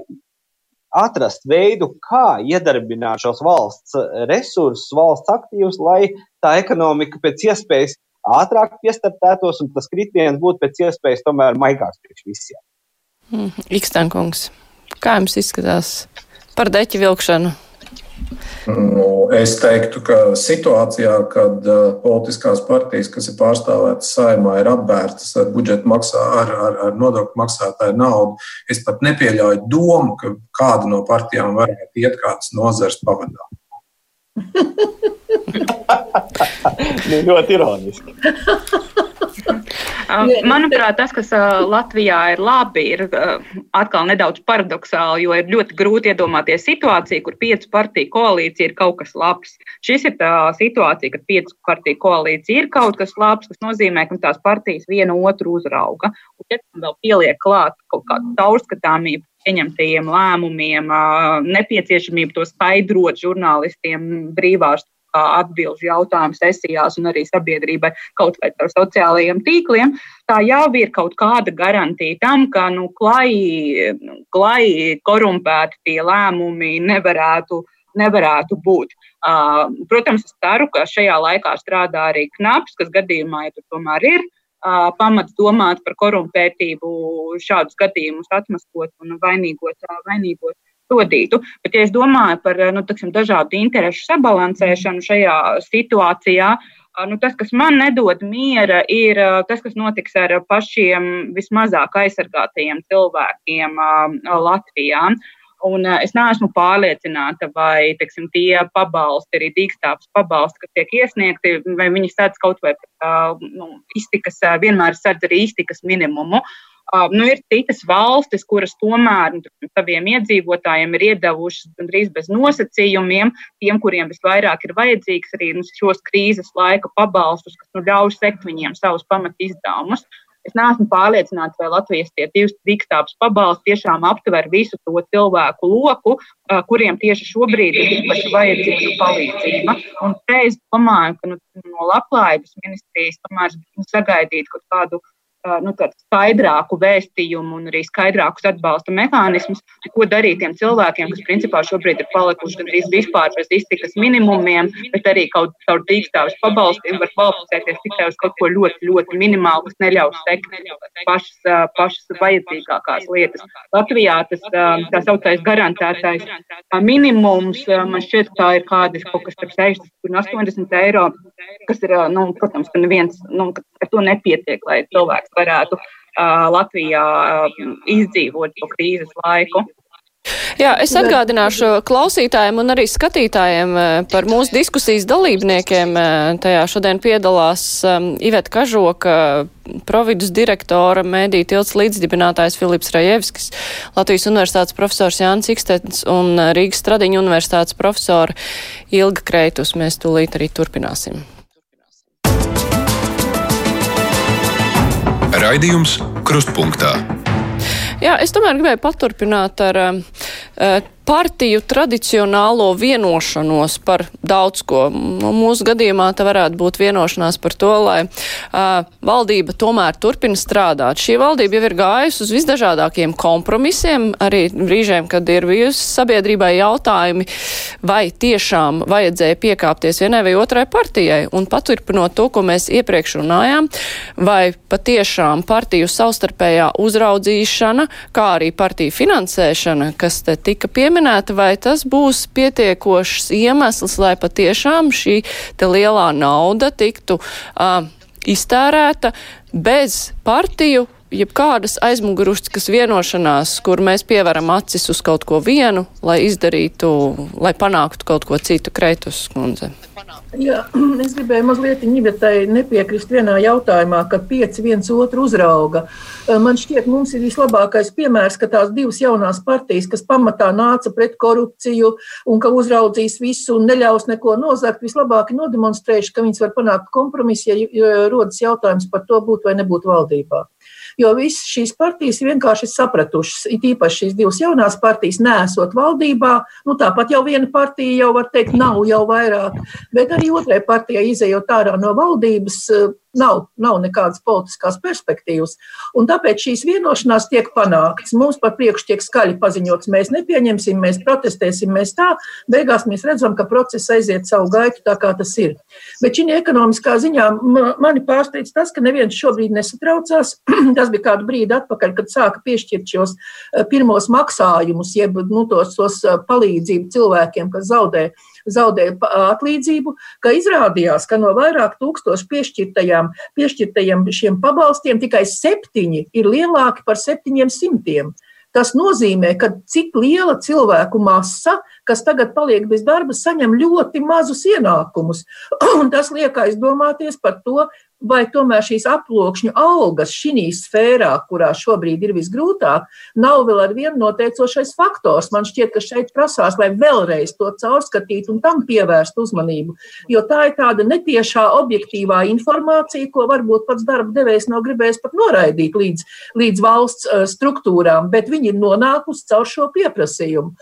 atrast veidu, kā iedarbināt šos valsts resursus, valsts aktīvus, lai tā ekonomika pēc iespējas ātrāk piestartētos un tas kritiens būtu pēc iespējas tomēr maigāks priekš visiem. Mm, Ikstenkungs, kā jums izskatās par deķu vilkšanu? Nu, es teiktu, ka situācijā, kad uh, politiskās partijas, kas ir pārstāvētas saimā, ir apbērtas ar budžeta maksā, ar, ar, ar nodokļu maksātāju naudu, es pat nepieļauju domu, ka kāda no partijām varētu iet kādas nozars pavadā. Nu, ļoti ironiski. Manuprāt, tas, kas Latvijā ir labi, ir atkal nedaudz paradoxāli, jo ir ļoti grūti iedomāties situāciju, kur piecu partiju koalīcija ir kaut kas labs. Šis ir tā situācija, kad piecu partiju koalīcija ir kaut kas labs, kas nozīmē, ka tās partijas viena otru uzrauga. Un, ja tam vēl pieliek klāt kaut kādu caurskatāmību pieņemtajiem lēmumiem, nepieciešamību to skaidrot žurnālistiem brīvās atbildžu jautājumu sesijās un arī sabiedrībai kaut vai ar sociālajiem tīkliem, tā jau ir kaut kāda garantija tam, ka nu, klai, klai korumpēti tie lēmumi nevarētu, nevarētu būt. Uh, protams, es ceru, ka šajā laikā strādā arī knaps, kas gadījumā, ja tur tomēr ir uh, pamats domāt par korumpētību, šādus gadījumus atmaskot un vainīgot, vainīgot sodītu. Bet, ja es domāju par nu, taksim, dažādu interesu sabalansēšanu šajā situācijā, nu, tas, kas man nedod miera, ir tas, kas notiks ar pašiem vismazāk aizsargātajiem cilvēkiem Latvijā. Un es neesmu pārliecināta, vai teiksim, tie pabalsti, arī dīkstāps pabalsti, kas tiek iesniegti, vai viņi sēdz kaut vai nu, iztikas, vienmēr sēdz arī iztikas minimumu. Uh, Uh, nu, ir citas valstis, kuras tomēr nu, saviem iedzīvotājiem ir iedavušas gandrīz bez nosacījumiem, tiem, kuriem visvairāk ir vajadzīgs arī nu, šos krīzes laika pabalstus, kas nu, ļauj sekt viņiem savus pamat izdevumus. Es neesmu pārliecināta, vai Latvijas tie divas diktātas pabalsti tiešām aptver visu to cilvēku loku, kuriem tieši šobrīd ir īpaši vajadzīga palīdzība. Un te es domāju, ka nu, no labklājības ministrijas tomēr sagaidīt kaut kādu nu, skaidrāku vēstījumu un arī skaidrākus atbalsta mehānismus, ko darīt tiem cilvēkiem, kas principā šobrīd ir palikuši gandrīz vispār bez iztikas minimumiem, bet arī kaut caur dīkstāvis pabalstiem var kvalificēties tikai uz kaut ko ļoti, ļoti minimālu, kas neļaus sekt pašas, pašas vajadzīgākās lietas. Latvijā tas tā saucais garantētais minimums, man šķiet, tā ir kādi kaut kas starp 60 un 80 eiro, kas ir, nu, protams, ka neviens, nu, ar to nepietiek, lai cilvēks varētu Latvijā izdzīvot šo krīzes laiku. Jā, es atgādināšu klausītājiem un arī skatītājiem par mūsu diskusijas dalībniekiem. Tajā šodien piedalās Iveta Kažoka, providus direktora, mēdī tilts līdzdibinātājs Filips Rajevskis, Latvijas universitātes profesors Jānis Ikstens un Rīgas Stradiņa universitātes profesora Ilga Kreitus. Mēs tūlīt arī turpināsim. Raidījums Krustpunktā. Jā, es tomēr gribēju paturpināt ar uh, partiju tradicionālo vienošanos par daudz ko. Nu, mūsu gadījumā tā varētu būt vienošanās par to, lai uh, valdība tomēr turpina strādāt. Šī valdība jau ir gājusi uz visdažādākiem kompromisiem, arī brīžiem, kad ir bijusi sabiedrībai jautājumi, vai tiešām vajadzēja piekāpties vienai vai otrai partijai. Un paturpinot to, ko mēs iepriekš runājām, vai patiešām partiju savstarpējā uzraudzīšana, kā arī partiju finansēšana, kas te tika pieminēta, vai tas būs pietiekošs iemesls, lai patiešām šī lielā nauda tiktu uh, iztērēta bez partiju jebkādas aizmuguruskas vienošanās, kur mēs pievaram acis uz kaut ko vienu, lai izdarītu, lai panāktu kaut ko citu, Kreitus kundze. Jā, es gribēju mazliet Nivetai nepiekrist vienā jautājumā, ka pieci viens otru uzrauga. Man šķiet, mums ir vislabākais piemērs, ka tās divas jaunās partijas, kas pamatā nāca pret korupciju un ka uzraudzīs visu un neļaus neko nozagt, vislabāk nodemonstrējuši, ka viņas var panākt kompromisu, ja rodas jautājums par to būt vai nebūt valdībā jo visas šīs partijas vienkārši sapratušas, it īpaši šīs divas jaunās partijas, nesot valdībā, nu tāpat jau viena partija jau var teikt, nav jau vairāk, bet arī otrai partijai izējot ārā no valdības, nav, nav nekādas politiskās perspektīvas. Un tāpēc šīs vienošanās tiek panāktas. Mums par priekšu tiek skaļi paziņots, mēs nepieņemsim, mēs protestēsim, mēs tā. Beigās mēs redzam, ka process aiziet savu gaitu tā, kā tas ir. Bet šī ekonomiskā ziņā mani pārsteidz tas, ka neviens šobrīd nesatraucās. tas bija kādu brīdi atpakaļ, kad sāka piešķirt šos eh, pirmos maksājumus, jeb nu, tos, tos eh, palīdzību cilvēkiem, kas zaudē zaudēja atlīdzību, ka izrādījās, ka no vairāk tūkstošu piešķirtajām, piešķirtajiem šiem pabalstiem tikai septiņi ir lielāki par septiņiem simtiem. Tas nozīmē, ka cik liela cilvēku masa, kas tagad paliek bez darba, saņem ļoti mazus ienākumus. Un tas liek aizdomāties par to, vai tomēr šīs aploksņu algas šī sfērā, kurā šobrīd ir visgrūtāk, nav vēl ar vienu noteicošais faktors. Man šķiet, ka šeit prasās, lai vēlreiz to caurskatītu un tam pievērstu uzmanību. Jo tā ir tāda netiešā objektīvā informācija, ko varbūt pats darba devējs nav gribējis pat noraidīt līdz, līdz valsts eh, struktūrām, bet viņi ir nonākusi caur šo pieprasījumu.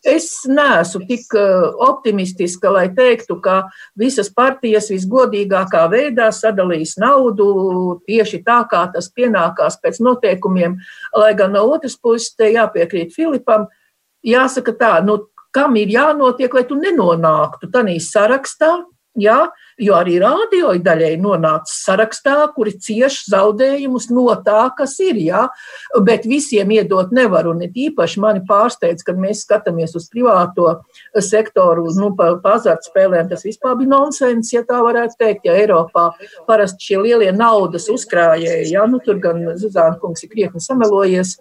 Es neesmu tik eh, optimistiska, lai teiktu, ka visas partijas visgodīgākā veidā sadalīs naudu tieši tā, kā tas pienākās pēc noteikumiem. Lai gan no otras puses te jāpiekrīt Filipam, jāsaka tā, nu, kam ir jānotiek, lai tu nenonāktu tādā sarakstā, Jā, jo arī rādio daļai nonāca sarakstā, kuri cieš zaudējumus no tā, kas ir. Jā, bet visiem iedot nevar. Un it īpaši mani pārsteidz, kad mēs skatāmies uz privāto sektoru, nu, pa, pa azartspēlēm. Tas vispār bija nonsens, ja tā varētu teikt. Ja Eiropā parasti šie lielie naudas uzkrājēji, jā, nu, tur gan Zuzāna kungs ir krietni samelojies,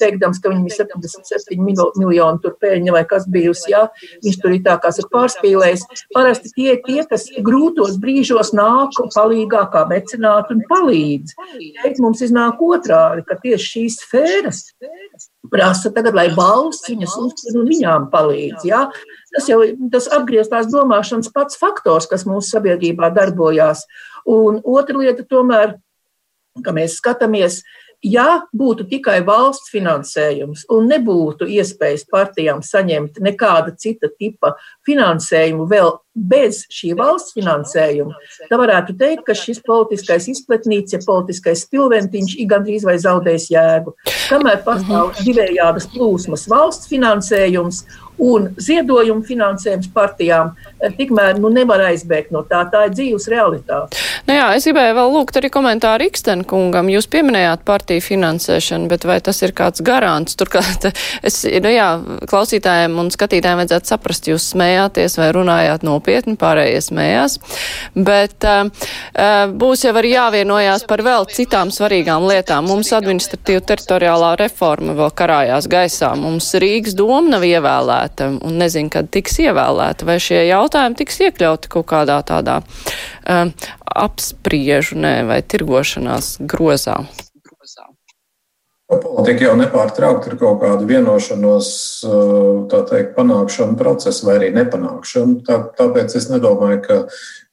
teikdams, ka viņam ir 77 miljoni tur pēļņa vai kas bijusi, jā, viņš tur ir tā kā pārspīlējis. Parasti tie, tie kas grūtos brīžos nāk palīgā kā mecenāti un palīdz. Šeit mums iznāk otrādi, ka tieši šīs sfēras prasa tagad, lai valsts viņas uztver un viņām palīdz. Ja? Tas jau tas apgrieztās domāšanas pats faktors, kas mūsu sabiedrībā darbojās. Un otra lieta tomēr, ka mēs skatāmies, Ja būtu tikai valsts finansējums un nebūtu iespējas partijām saņemt nekāda cita tipa finansējumu vēl bez šī valsts finansējuma, tad varētu teikt, ka šis politiskais izplatnīts, ja politiskais spilventiņš ir gandrīz vai zaudējis jēgu. Kamēr pastāv mhm. divējādas plūsmas valsts finansējums un ziedojumu finansējums partijām, eh, tikmēr nu, nevar aizbēgt no tā. Tā ir dzīves realitāte. Nu jā, es gribēju vēl lūgt arī komentāru Ikstenkungam. Jūs pieminējāt partiju finansēšanu, bet vai tas ir kāds garants? Turklāt es, nu jā, klausītājiem un skatītājiem vajadzētu saprast, jūs smējāties vai runājāt nopietni, pārējie smējās. Bet uh, būs jau arī jāvienojās par vēl citām svarīgām lietām. Mums administratīva teritoriālā reforma vēl karājās gaisā. Mums Rīgas doma nav ievēlēta un nezinu, kad tiks ievēlēta, vai šie jautājumi tiks iekļauti kaut kādā tādā um, apspriežunē vai tirgošanās grozā. Politika jau nepārtraukti ir kaut kāda vienošanos, uh, tā teikt, panākšana procesa vai arī nepanākšana. Tā, tāpēc es nedomāju, ka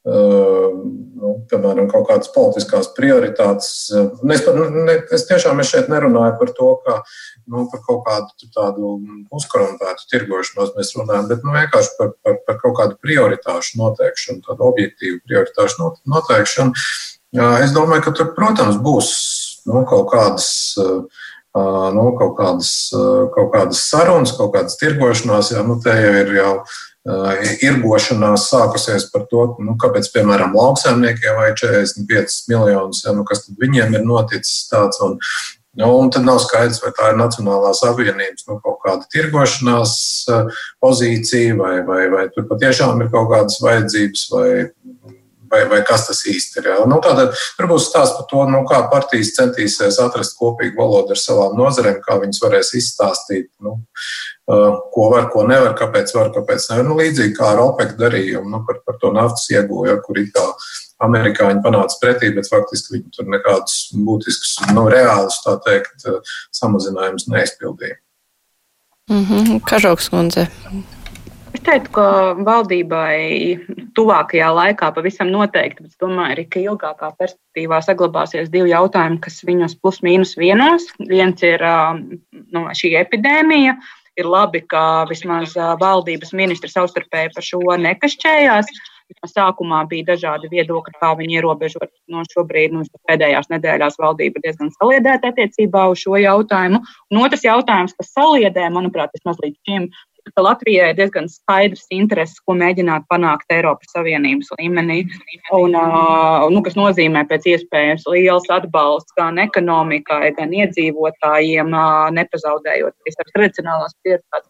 nu, piemēram, kaut kādas politiskās prioritātes. Es, par, ne, es tiešām es šeit nerunāju par to, ka nu, par kaut kādu tādu uzkorumpētu tirgošanos mēs runājam, bet nu, vienkārši par, par, par kaut kādu prioritāšu noteikšanu, tādu objektīvu prioritāšu noteikšanu. Es domāju, ka tur, protams, būs nu, kaut kādas. Nu, kaut, kādas, kaut kādas sarunas, kaut kādas tirgošanās, jau nu, te jau ir jau irgošanās sākusies par to, nu, kāpēc, piemēram, lauksaimniekiem vajag 45 miljonus, ja, nu, kas tad viņiem ir noticis tāds. Un, Nu, un tad nav skaidrs, vai tā ir Nacionālās apvienības nu, kaut kāda tirgošanās pozīcija, vai, vai, vai tur patiešām ir kaut kādas vajadzības, vai vai, vai kas tas īsti ir. Jā. Nu, tātad, tur būs stāsts par to, nu, kā partijas centīsies atrast kopīgu valodu ar savām nozarēm, kā viņas varēs izstāstīt, nu, ko var, ko nevar, kāpēc var, kāpēc nevar. Nu, līdzīgi kā ar OPEC darījumu nu, par, par to naftas ieguvu, ja, kur it kā amerikāņi panāca pretī, bet faktiski viņi tur nekādus būtiskus, nu, reālus, tā teikt, samazinājumus neizpildīja. Mm -hmm. Kažoks kundze. Es teiktu, ka valdībai tuvākajā laikā pavisam noteikti, bet es domāju arī, ka ilgākā perspektīvā saglabāsies divi jautājumi, kas viņus plus mīnus vienos. Viens ir nu, šī epidēmija. Ir labi, ka vismaz valdības ministri savstarpēji par šo nekašķējās, Sākumā bija dažādi viedokļi, kā viņi ierobežot. No šobrīd, nu, pēdējās nedēļās, valdība ir diezgan saliedēta attiecībā uz šo jautājumu. Un otrs jautājums, kas saliedē, manuprāt, vismaz līdz šim, ka Latvijai ir diezgan skaidrs intereses, ko mēģināt panākt Eiropas Savienības līmenī, un, nu, kas nozīmē pēc iespējas liels atbalsts gan ekonomikai, gan iedzīvotājiem, nepazaudējot visas tradicionālās prioritātes.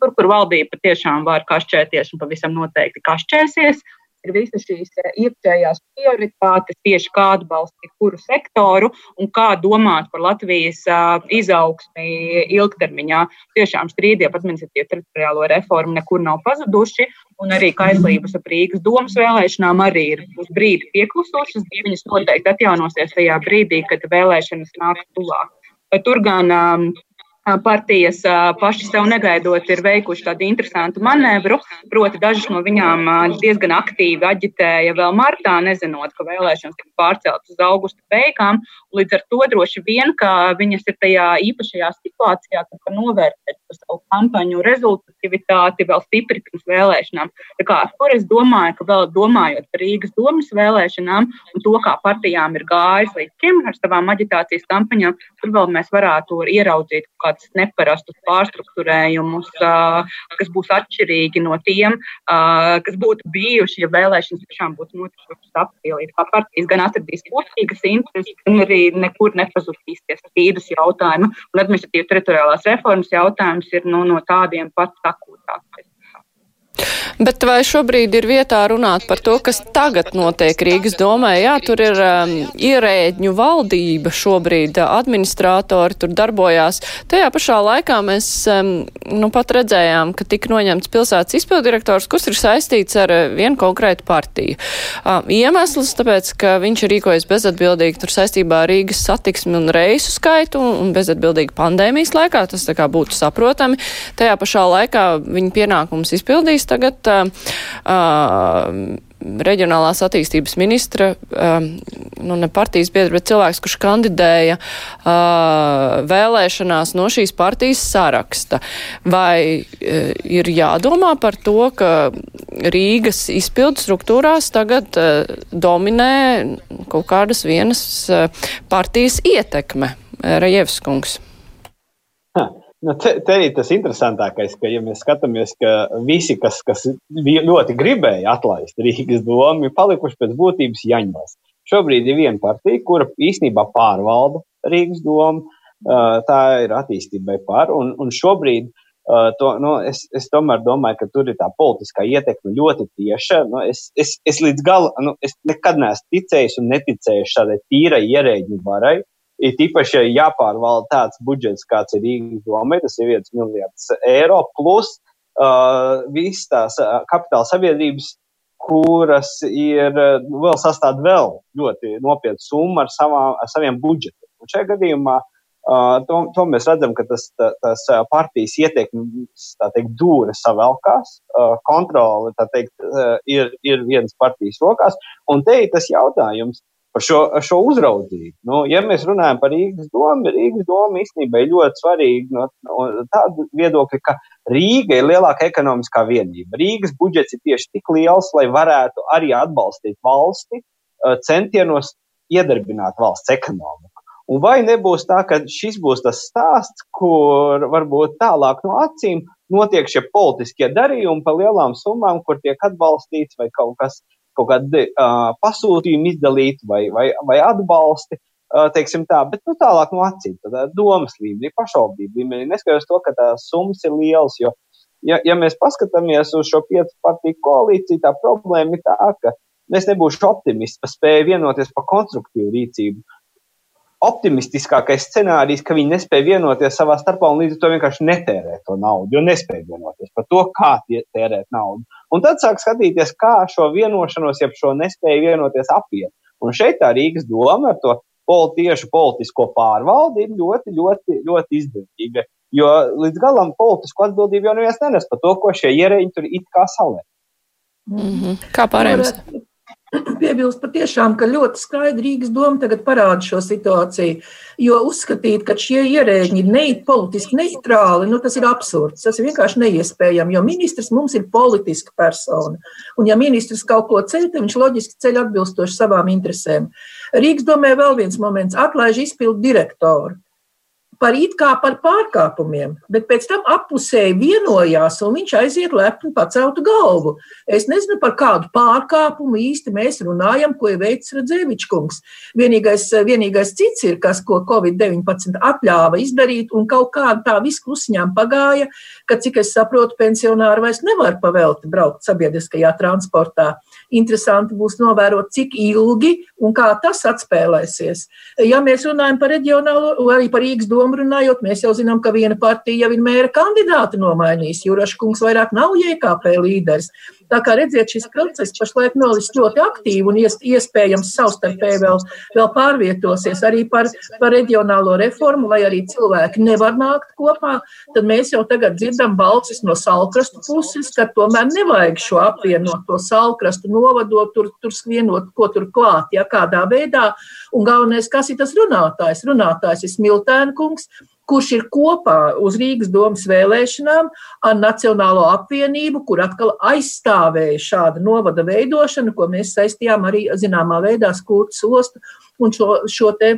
Tur, kur valdība patiešām var kašķēties un pavisam noteikti kašķēsies, ir visas šīs eh, iekšējās prioritātes, tieši kā atbalstīt kuru sektoru un kā domāt par Latvijas izaugsmi ilgtermiņā. Tiešām strīdi ap administratīvu teritoriālo reformu nekur nav pazuduši, un arī kaislības ap Rīgas domas vēlēšanām arī ir uz brīdi pieklusušas. Viņas noteikti atjaunosies tajā brīdī, kad vēlēšanas nāks tuvāk. Tur gan um, partijas paši sev negaidot ir veikuši tādu interesantu manevru. Proti, dažas no viņām diezgan aktīvi aģitēja vēl martā, nezinot, ka vēlēšanas tiks pārceltas uz augusta beigām. Līdz ar to droši vien, ka viņas ir tajā īpašajā situācijā, ka var novērtēt savu kampaņu rezultatīvitāti vēl stipri pirms vēlēšanām. Tā kā, kur es domāju, ka vēl domājot par Rīgas domas vēlēšanām un to, kā partijām ir gājis līdz šim ar savām aģitācijas kampaņām, tur vēl mēs varētu ieraudzīt kādu kādus neparastus pārstruktūrējumus, kas būs atšķirīgi no tiem, kas būtu bijuši, ja vēlēšanas tiešām būtu notikušas aprīlī. Kā partijas gan atradīs kopīgas intereses, gan arī nekur nepazudīs tie strīdus jautājumi. Un administratīva teritoriālās reformas jautājums ir nu, no tādiem pat akūtākais. Bet vai šobrīd ir vietā runāt par to, kas tagad notiek Rīgas domē? Jā, tur ir um, ierēģņu valdība šobrīd, administrātori tur darbojās. Tajā pašā laikā mēs um, nu pat redzējām, ka tika noņemts pilsētas izpildirektors, kurš ir saistīts ar uh, vienu konkrētu partiju. Um, iemesls tāpēc, ka viņš ir rīkojies bezatbildīgi tur saistībā ar Rīgas satiksmi un reisu skaitu un bezatbildīgi pandēmijas laikā. Tas tā kā būtu saprotami. Tajā pašā laikā viņa pienākums izpildīs tagad uh, reģionālās attīstības ministra, nu ne partijas biedra, bet cilvēks, kurš kandidēja vēlēšanās no šīs partijas saraksta. Vai ir jādomā par to, ka Rīgas izpildu struktūrās tagad dominē kaut kādas vienas partijas ietekme? Rajevskungs. Nu, te, te ir tas interesantākais, ka, ja mēs skatāmies, ka visi, kas, kas ļoti gribēja atlaist Rīgas domu, ir palikuši pēc būtības jaņos. Šobrīd ir viena partija, kura īstenībā pārvalda Rīgas domu. Tā ir attīstībai par, un, un šobrīd to, nu, es, es tomēr domāju, ka tur ir tā politiskā ietekme ļoti tieša. Nu, es, es, es līdz galam, nu, es nekad neesmu ticējis un neticējis šādai tīrai ierēģiņu varai. Ir īpaši, ja jāpārvalda tāds budžets, kāds ir Rīgas domē, tas ir viens miljards eiro, plus uh, visas tās uh, kapitāla sabiedrības, kuras ir uh, vēl sastāv vēl ļoti nopietnu summu ar, savā, ar saviem budžetiem. Un šajā gadījumā uh, to, to mēs redzam, ka tas, tā, tas partijas ietekmes, tā teikt, dūra savelkās, uh, kontrole, tā teikt, uh, ir, ir vienas partijas rokās. Un te ir tas jautājums, par šo, šo uzraudzību. Nu, ja mēs runājam par Rīgas domu, Rīgas doma īstenībā ir ļoti svarīga no, no tāda viedokļa, ka Rīga ir lielāka ekonomiskā vienība. Rīgas budžets ir tieši tik liels, lai varētu arī atbalstīt valsti uh, centienos iedarbināt valsts ekonomiku. Un vai nebūs tā, ka šis būs tas stāsts, kur varbūt tālāk no acīm notiek šie politiskie darījumi par lielām summām, kur tiek atbalstīts vai kaut kas kaut kādi uh, pasūtījumi izdalīti vai, vai, vai atbalsti, uh, teiksim tā, bet nu, tālāk no acīm, tad domas līmenī, pašvaldību līmenī, neskatoties to, ka tās summas ir lielas, jo, ja, ja mēs paskatāmies uz šo piecu partiju koalīciju, tā problēma ir tā, ka mēs nebūšu optimisti par spēju vienoties par konstruktīvu rīcību optimistiskākais scenārijs, ka viņi nespēja vienoties savā starpā un līdz ar to vienkārši netērē to naudu, jo nespēja vienoties par to, kā tērēt naudu. Un tad sāk skatīties, kā šo vienošanos, jeb šo nespēju vienoties apiet. Un šeit tā Rīgas doma ar to tieši politisko pārvaldi ir ļoti, ļoti, ļoti izdevīga. Jo līdz galam politisko atbildību jau neviens nenes par to, ko šie ierēģi tur it kā salē. Mm -hmm. Kā pārējais? Piebilst patiešām, ka ļoti skaidri Rīgas doma tagad parāda šo situāciju. Jo uzskatīt, ka šie ierēģi ir ne, politiski neitrāli, nu, tas ir absurds. Tas ir vienkārši neiespējami, jo ministrs mums ir politiska persona. Un, ja ministrs kaut ko ceļ, tad viņš loģiski ceļ atbilstoši savām interesēm. Rīgas domē vēl viens moments - atlaiž izpildu direktoru par it kā par pārkāpumiem, bet pēc tam appusēji vienojās, un viņš aiziet lepni paceltu galvu. Es nezinu, par kādu pārkāpumu īsti mēs runājam, ko ir veicis Radzēvičs kungs. Vienīgais, vienīgais cits ir, kas, ko Covid-19 atļāva izdarīt, un kaut kā tā viss klusiņām pagāja, ka, cik es saprotu, pensionāri vairs nevar pavēlti braukt sabiedriskajā transportā. Interesanti būs novērot, cik ilgi un kā tas atspēlēsies. Ja mēs runājam par reģionālo, arī par Rīgas domu, runājot, mēs jau zinām, ka viena partija jau ir mēra kandidātu nomainījusi. Jurašs kungs vairāk nav JKP līderis. Tā kā redziet, šis process pašlaik nolis ļoti aktīvi un iespējams savstarpēji vēl, vēl pārvietosies arī par, par reģionālo reformu, lai arī cilvēki nevar nākt kopā. Tad mēs jau tagad dzirdam balsis no salkrastu puses, ka tomēr nevajag šo apvienot to salkrastu, novadot, tur, tur skvienot, ko tur klāt, ja kādā veidā. Un galvenais, kas ir tas runātājs? Runātājs ir Smiltēna kungs, kurš ir kopā uz Rīgas domas vēlēšanām ar Nacionālo apvienību, kur atkal aizstāvēja šādu novada veidošanu, ko mēs saistījām arī zināmā veidā skūtas ostu un šo, šo te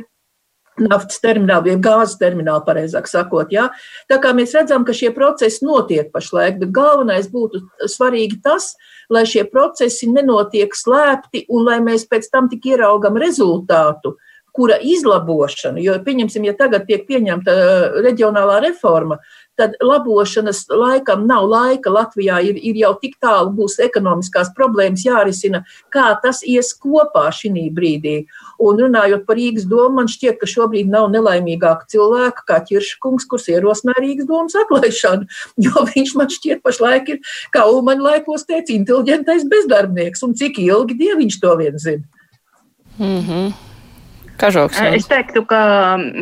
naftas terminālu, jeb gāzes terminālu, pareizāk sakot. Ja? Tā kā mēs redzam, ka šie procesi notiek pašlaik, bet galvenais būtu svarīgi tas, lai šie procesi nenotiek slēpti un lai mēs pēc tam tik ieraugam rezultātu. Uh, kura izlabošana, jo, pieņemsim, ja tagad tiek pieņemta uh, reģionālā reforma, tad labošanas laikam nav laika. Latvijā ir, ir jau tik tālu, būs ekonomiskās problēmas jārisina, kā tas ies kopā šī brīdī. Un runājot par Rīgas domu, man šķiet, ka šobrīd nav nelaimīgāka cilvēka kā Čirškungs, kurš ierosināja Rīgas domas atlaišanu. Jo viņš man šķiet pašlaik ir, kā Ulmaņa laikos teica, inteliģentais bezdarbnieks. Un cik ilgi dieviņš to vien zina? Mm -hmm. Kažoks, es teiktu, ka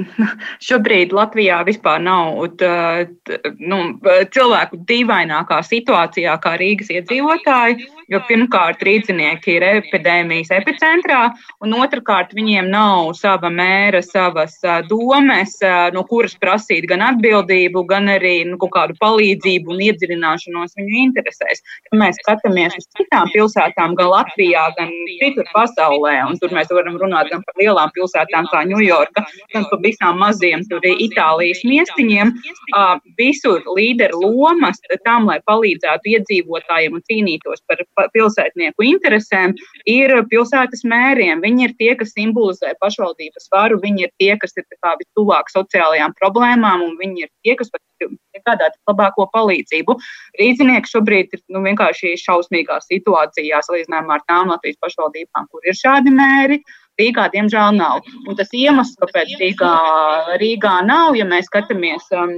šobrīd Latvijā vispār nav nu, cilvēku dīvainākā situācijā kā Rīgas iedzīvotāji. Jo pirmkārt, rīznieki ir epidēmijas epicentrā, un otrkārt, viņiem nav sava mēra, savas domes, no kuras prasīt gan atbildību, gan arī nu, kaut kādu palīdzību un iedziļināšanos viņu interesēs. Ja mēs skatāmies uz citām pilsētām, gan Latvijā, gan citur pasaulē, un tur mēs varam runāt gan par lielām pilsētām kā Ņujorka, gan par visām maziem tur Itālijas miestiņiem, visur līderu lomas tam, lai palīdzētu iedzīvotājiem un cīnītos par pilsētnieku interesēm, ir pilsētas mēriem. Viņi ir tie, kas simbolizē pašvaldības varu, viņi ir tie, kas ir vistuvāk sociālajām problēmām, un viņi ir tie, kas piegādāt labāko palīdzību. Rīznieki šobrīd ir nu, vienkārši šausmīgā situācijā salīdzinājumā ar tām Latvijas pašvaldībām, kur ir šādi mēri. Rīgā, diemžēl, nav. Un tas iemesls, kāpēc Rīgā, Rīgā nav, ja mēs skatāmies um,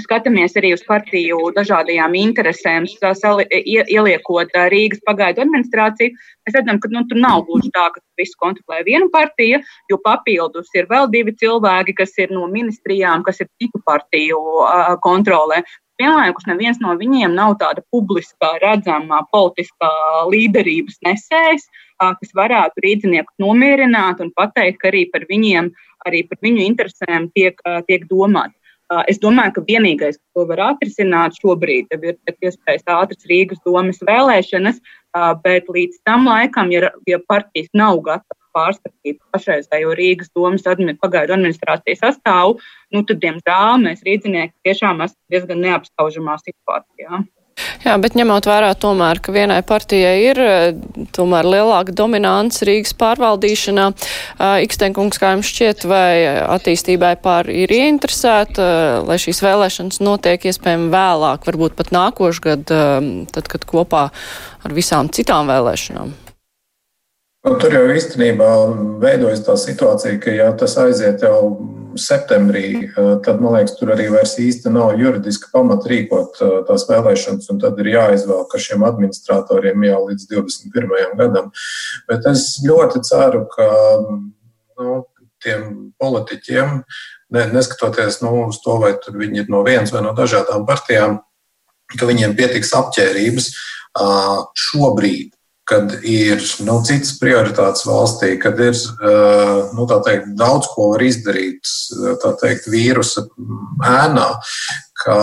skatāmies arī uz partiju dažādajām interesēm, sali, ieliekot Rīgas pagaidu administrāciju, mēs redzam, ka nu, tur nav gluži tā, ka visu kontrolē viena partija, jo papildus ir vēl divi cilvēki, kas ir no ministrijām, kas ir citu partiju uh, kontrolē. Vienlaikus neviens no viņiem nav tāda publiskā, redzamā politiskā līderības nesējs, kas varētu rīzniekus nomierināt un pateikt, ka arī par viņiem, arī par viņu interesēm tiek, tiek domāts. Es domāju, ka vienīgais, ko var atrisināt šobrīd, ir iespējas ātras Rīgas domas vēlēšanas, bet līdz tam laikam, ja, ja partijas nav gatavas pārskatīt pašreizējo Rīgas domas admi, pagaidu administrācijas sastāvu, nu, tad, diemžēl, mēs rīznieki tiešām esam diezgan neapskaužamā situācijā. Jā, bet ņemot vērā tomēr, ka vienai partijai ir eh, tomēr lielāka dominants Rīgas pārvaldīšanā, eh, Ikstenkungs, kā jums šķiet, vai attīstībai pār ir ieinteresēta, eh, lai šīs vēlēšanas notiek iespējami vēlāk, varbūt pat nākošgad, tad, kad kopā ar visām citām vēlēšanām? Nu, tur jau īstenībā veidojas tā situācija, ka ja tas aiziet jau septembrī, eh, tad man liekas, tur arī vairs īsti nav juridiska pamata rīkot eh, tās vēlēšanas, un tad ir jāizvēl, ka šiem administratoriem jau līdz 21. gadam. Bet es ļoti ceru, ka nu, tiem politiķiem, ne, neskatoties nu, uz to, vai viņi ir no vienas vai no dažādām partijām, ka viņiem pietiks apģērbības šobrīd kad ir nu, citas prioritātes valstī, kad ir nu, teikt, daudz ko var izdarīt teikt, vīrusa ēnā, ka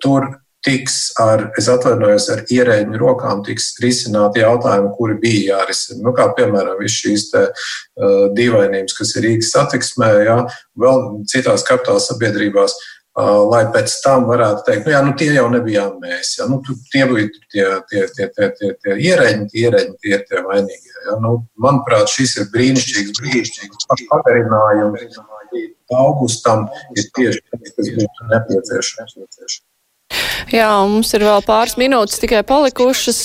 tur tiks ar, es atvainojos, ar ierēģiņu rokām tiks risināti jautājumi, kuri bija jārisina. Nu, kā piemēram, visas šīs te, uh, dīvainības, kas ir Rīgas satiksmē, jā, vēl citās kapitāla sabiedrībās. Uh, lai pēc tam varētu teikt, nu, jā, nu, tie jau nebijām mēs. Jā, nu, tie bija tie, tie, tie, tie, tie, tie ierēģi, tie ierēģi, tie ir tie vainīgie. Jā. Nu, manuprāt, šis ir brīnišķīgs, brīnišķīgs pagarinājums. Augustam ir tieši tas, kas būtu nepieciešams. Jā, mums ir vēl pāris minūtes tikai palikušas.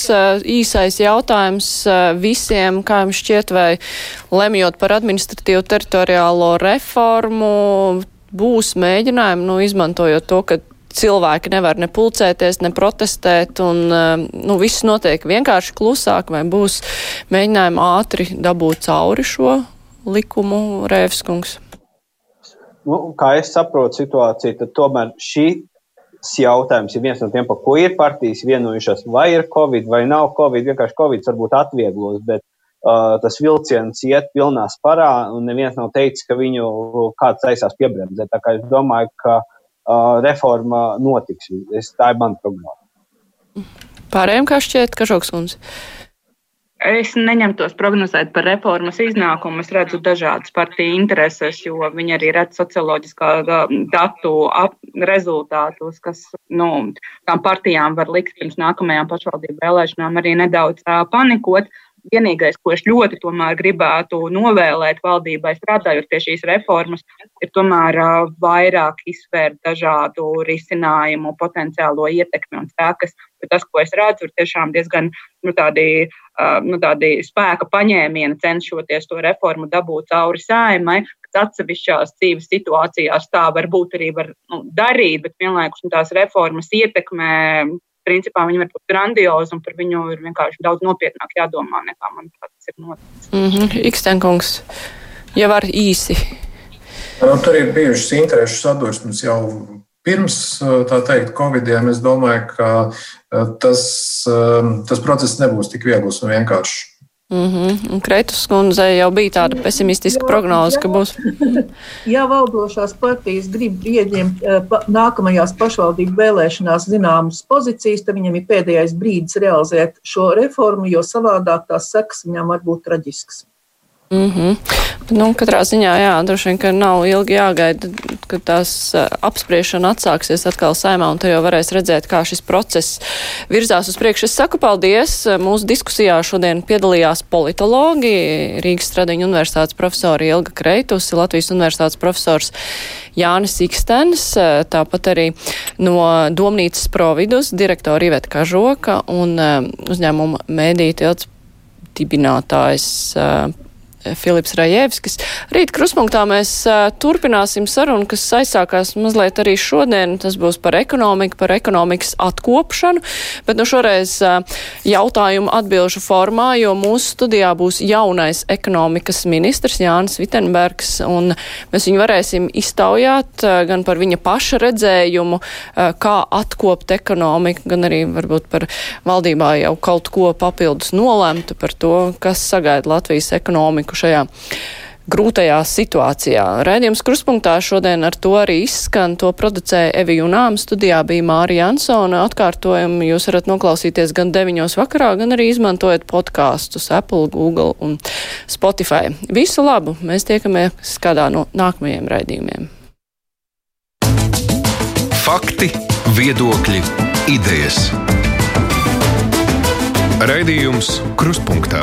Īsais jautājums visiem, kā jums šķiet, vai lemjot par administratīvu teritoriālo reformu, būs mēģinājumi, nu, izmantojot to, ka cilvēki nevar ne pulcēties, ne protestēt, un nu, viss notiek vienkārši klusāk, vai būs mēģinājumi ātri dabūt cauri šo likumu, Rēvskungs? Nu, kā es saprotu situāciju, tad tomēr šī jautājums ir viens no tiem, par ko ir partijas vienojušās, vai ir covid vai nav covid. Vienkārši covid varbūt atvieglos, bet tas vilciens iet pilnā sparā, un neviens nav teicis, ka viņu kāds taisās piebremzēt. Tā kā es domāju, ka uh, reforma notiks. Es, tā ir mana prognóze. Pārējiem kā šķiet, ka šoks mums. Es neņemtos prognozēt par reformas iznākumu. Es redzu dažādas partiju intereses, jo viņi arī redz socioloģiskā datu rezultātus, kas nu, tām partijām var likt pirms nākamajām pašvaldību vēlēšanām arī nedaudz panikot. Vienīgais, ko es ļoti gribētu novēlēt valdībai, strādājot pie šīs reformas, ir tomēr vairāk izsvērt dažādu risinājumu, potenciālo ietekmi un sekas. Tas, ko es redzu, ir tiešām diezgan nu, tādi, nu, tādi spēka paņēmieni, cenšoties to reformu dabūt cauri sājumai, kas atsevišķās dzīves situācijās tā varbūt arī var nu, darīt, bet vienlaikus nu, tās reformas ietekmē principā viņi var būt grandiozi un par viņu ir vienkārši daudz nopietnāk jādomā nekā man tas ir noticis. Mm -hmm. Ikstenkungs, ja var īsi. Nu, tur ir bijušas interešu sadursmes jau pirms, tā teikt, Covidiem. Es domāju, ka tas, tas process nebūs tik viegls un vienkāršs. Mm -hmm. Kreitus kundzei jau bija tāda pesimistiska jā, prognoze, ka būs. ja valdošās partijas grib ieņemt eh, nākamajās pašvaldību vēlēšanās zināmas pozīcijas, tad viņam ir pēdējais brīdis realizēt šo reformu, jo savādāk tās sekas viņam var būt traģiskas. Mm -hmm. nu, katrā ziņā, jā, droši vien, ka nav ilgi jāgaida, kad tās apspriešana atsāksies atkal saimā, un te jau varēs redzēt, kā šis process virzās uz priekšu. Es saku paldies. Mūsu diskusijā šodien piedalījās politologi, Rīgas Stradiņa universitātes profesori Ilga Kreitusi, Latvijas universitātes profesors Jānis Ikstens, tāpat arī no Domnīcas Providus direktora Iveta Kažoka un uzņēmuma mēdī tilts dibinātājs Filips Rajevskis. Rīt kruspunktā mēs uh, turpināsim sarunu, kas aizsākās mazliet arī šodien. Tas būs par ekonomiku, par ekonomikas atkopšanu, bet nu šoreiz uh, jautājumu atbilžu formā, jo mūsu studijā būs jaunais ekonomikas ministrs Jānis Vitenbergs, un mēs viņu varēsim iztaujāt gan par viņa paša redzējumu, kā atkopt ekonomiku, gan arī varbūt par valdībā jau kaut ko papildus nolemtu par to, kas sagaida Latvijas ekonomiku šajā grūtajā situācijā. Raidījums kruspunktā šodien ar to arī izskan. To producēja Evi Junām, studijā bija Mārija Ansona. Atkārtojumu jūs varat noklausīties gan 9 vakarā, gan arī izmantojot podkāstus Apple, Google un Spotify. Visu labu! Mēs tiekamies kādā no nākamajiem raidījumiem. Fakti, viedokļi, idejas. Raidījums Kruspunkta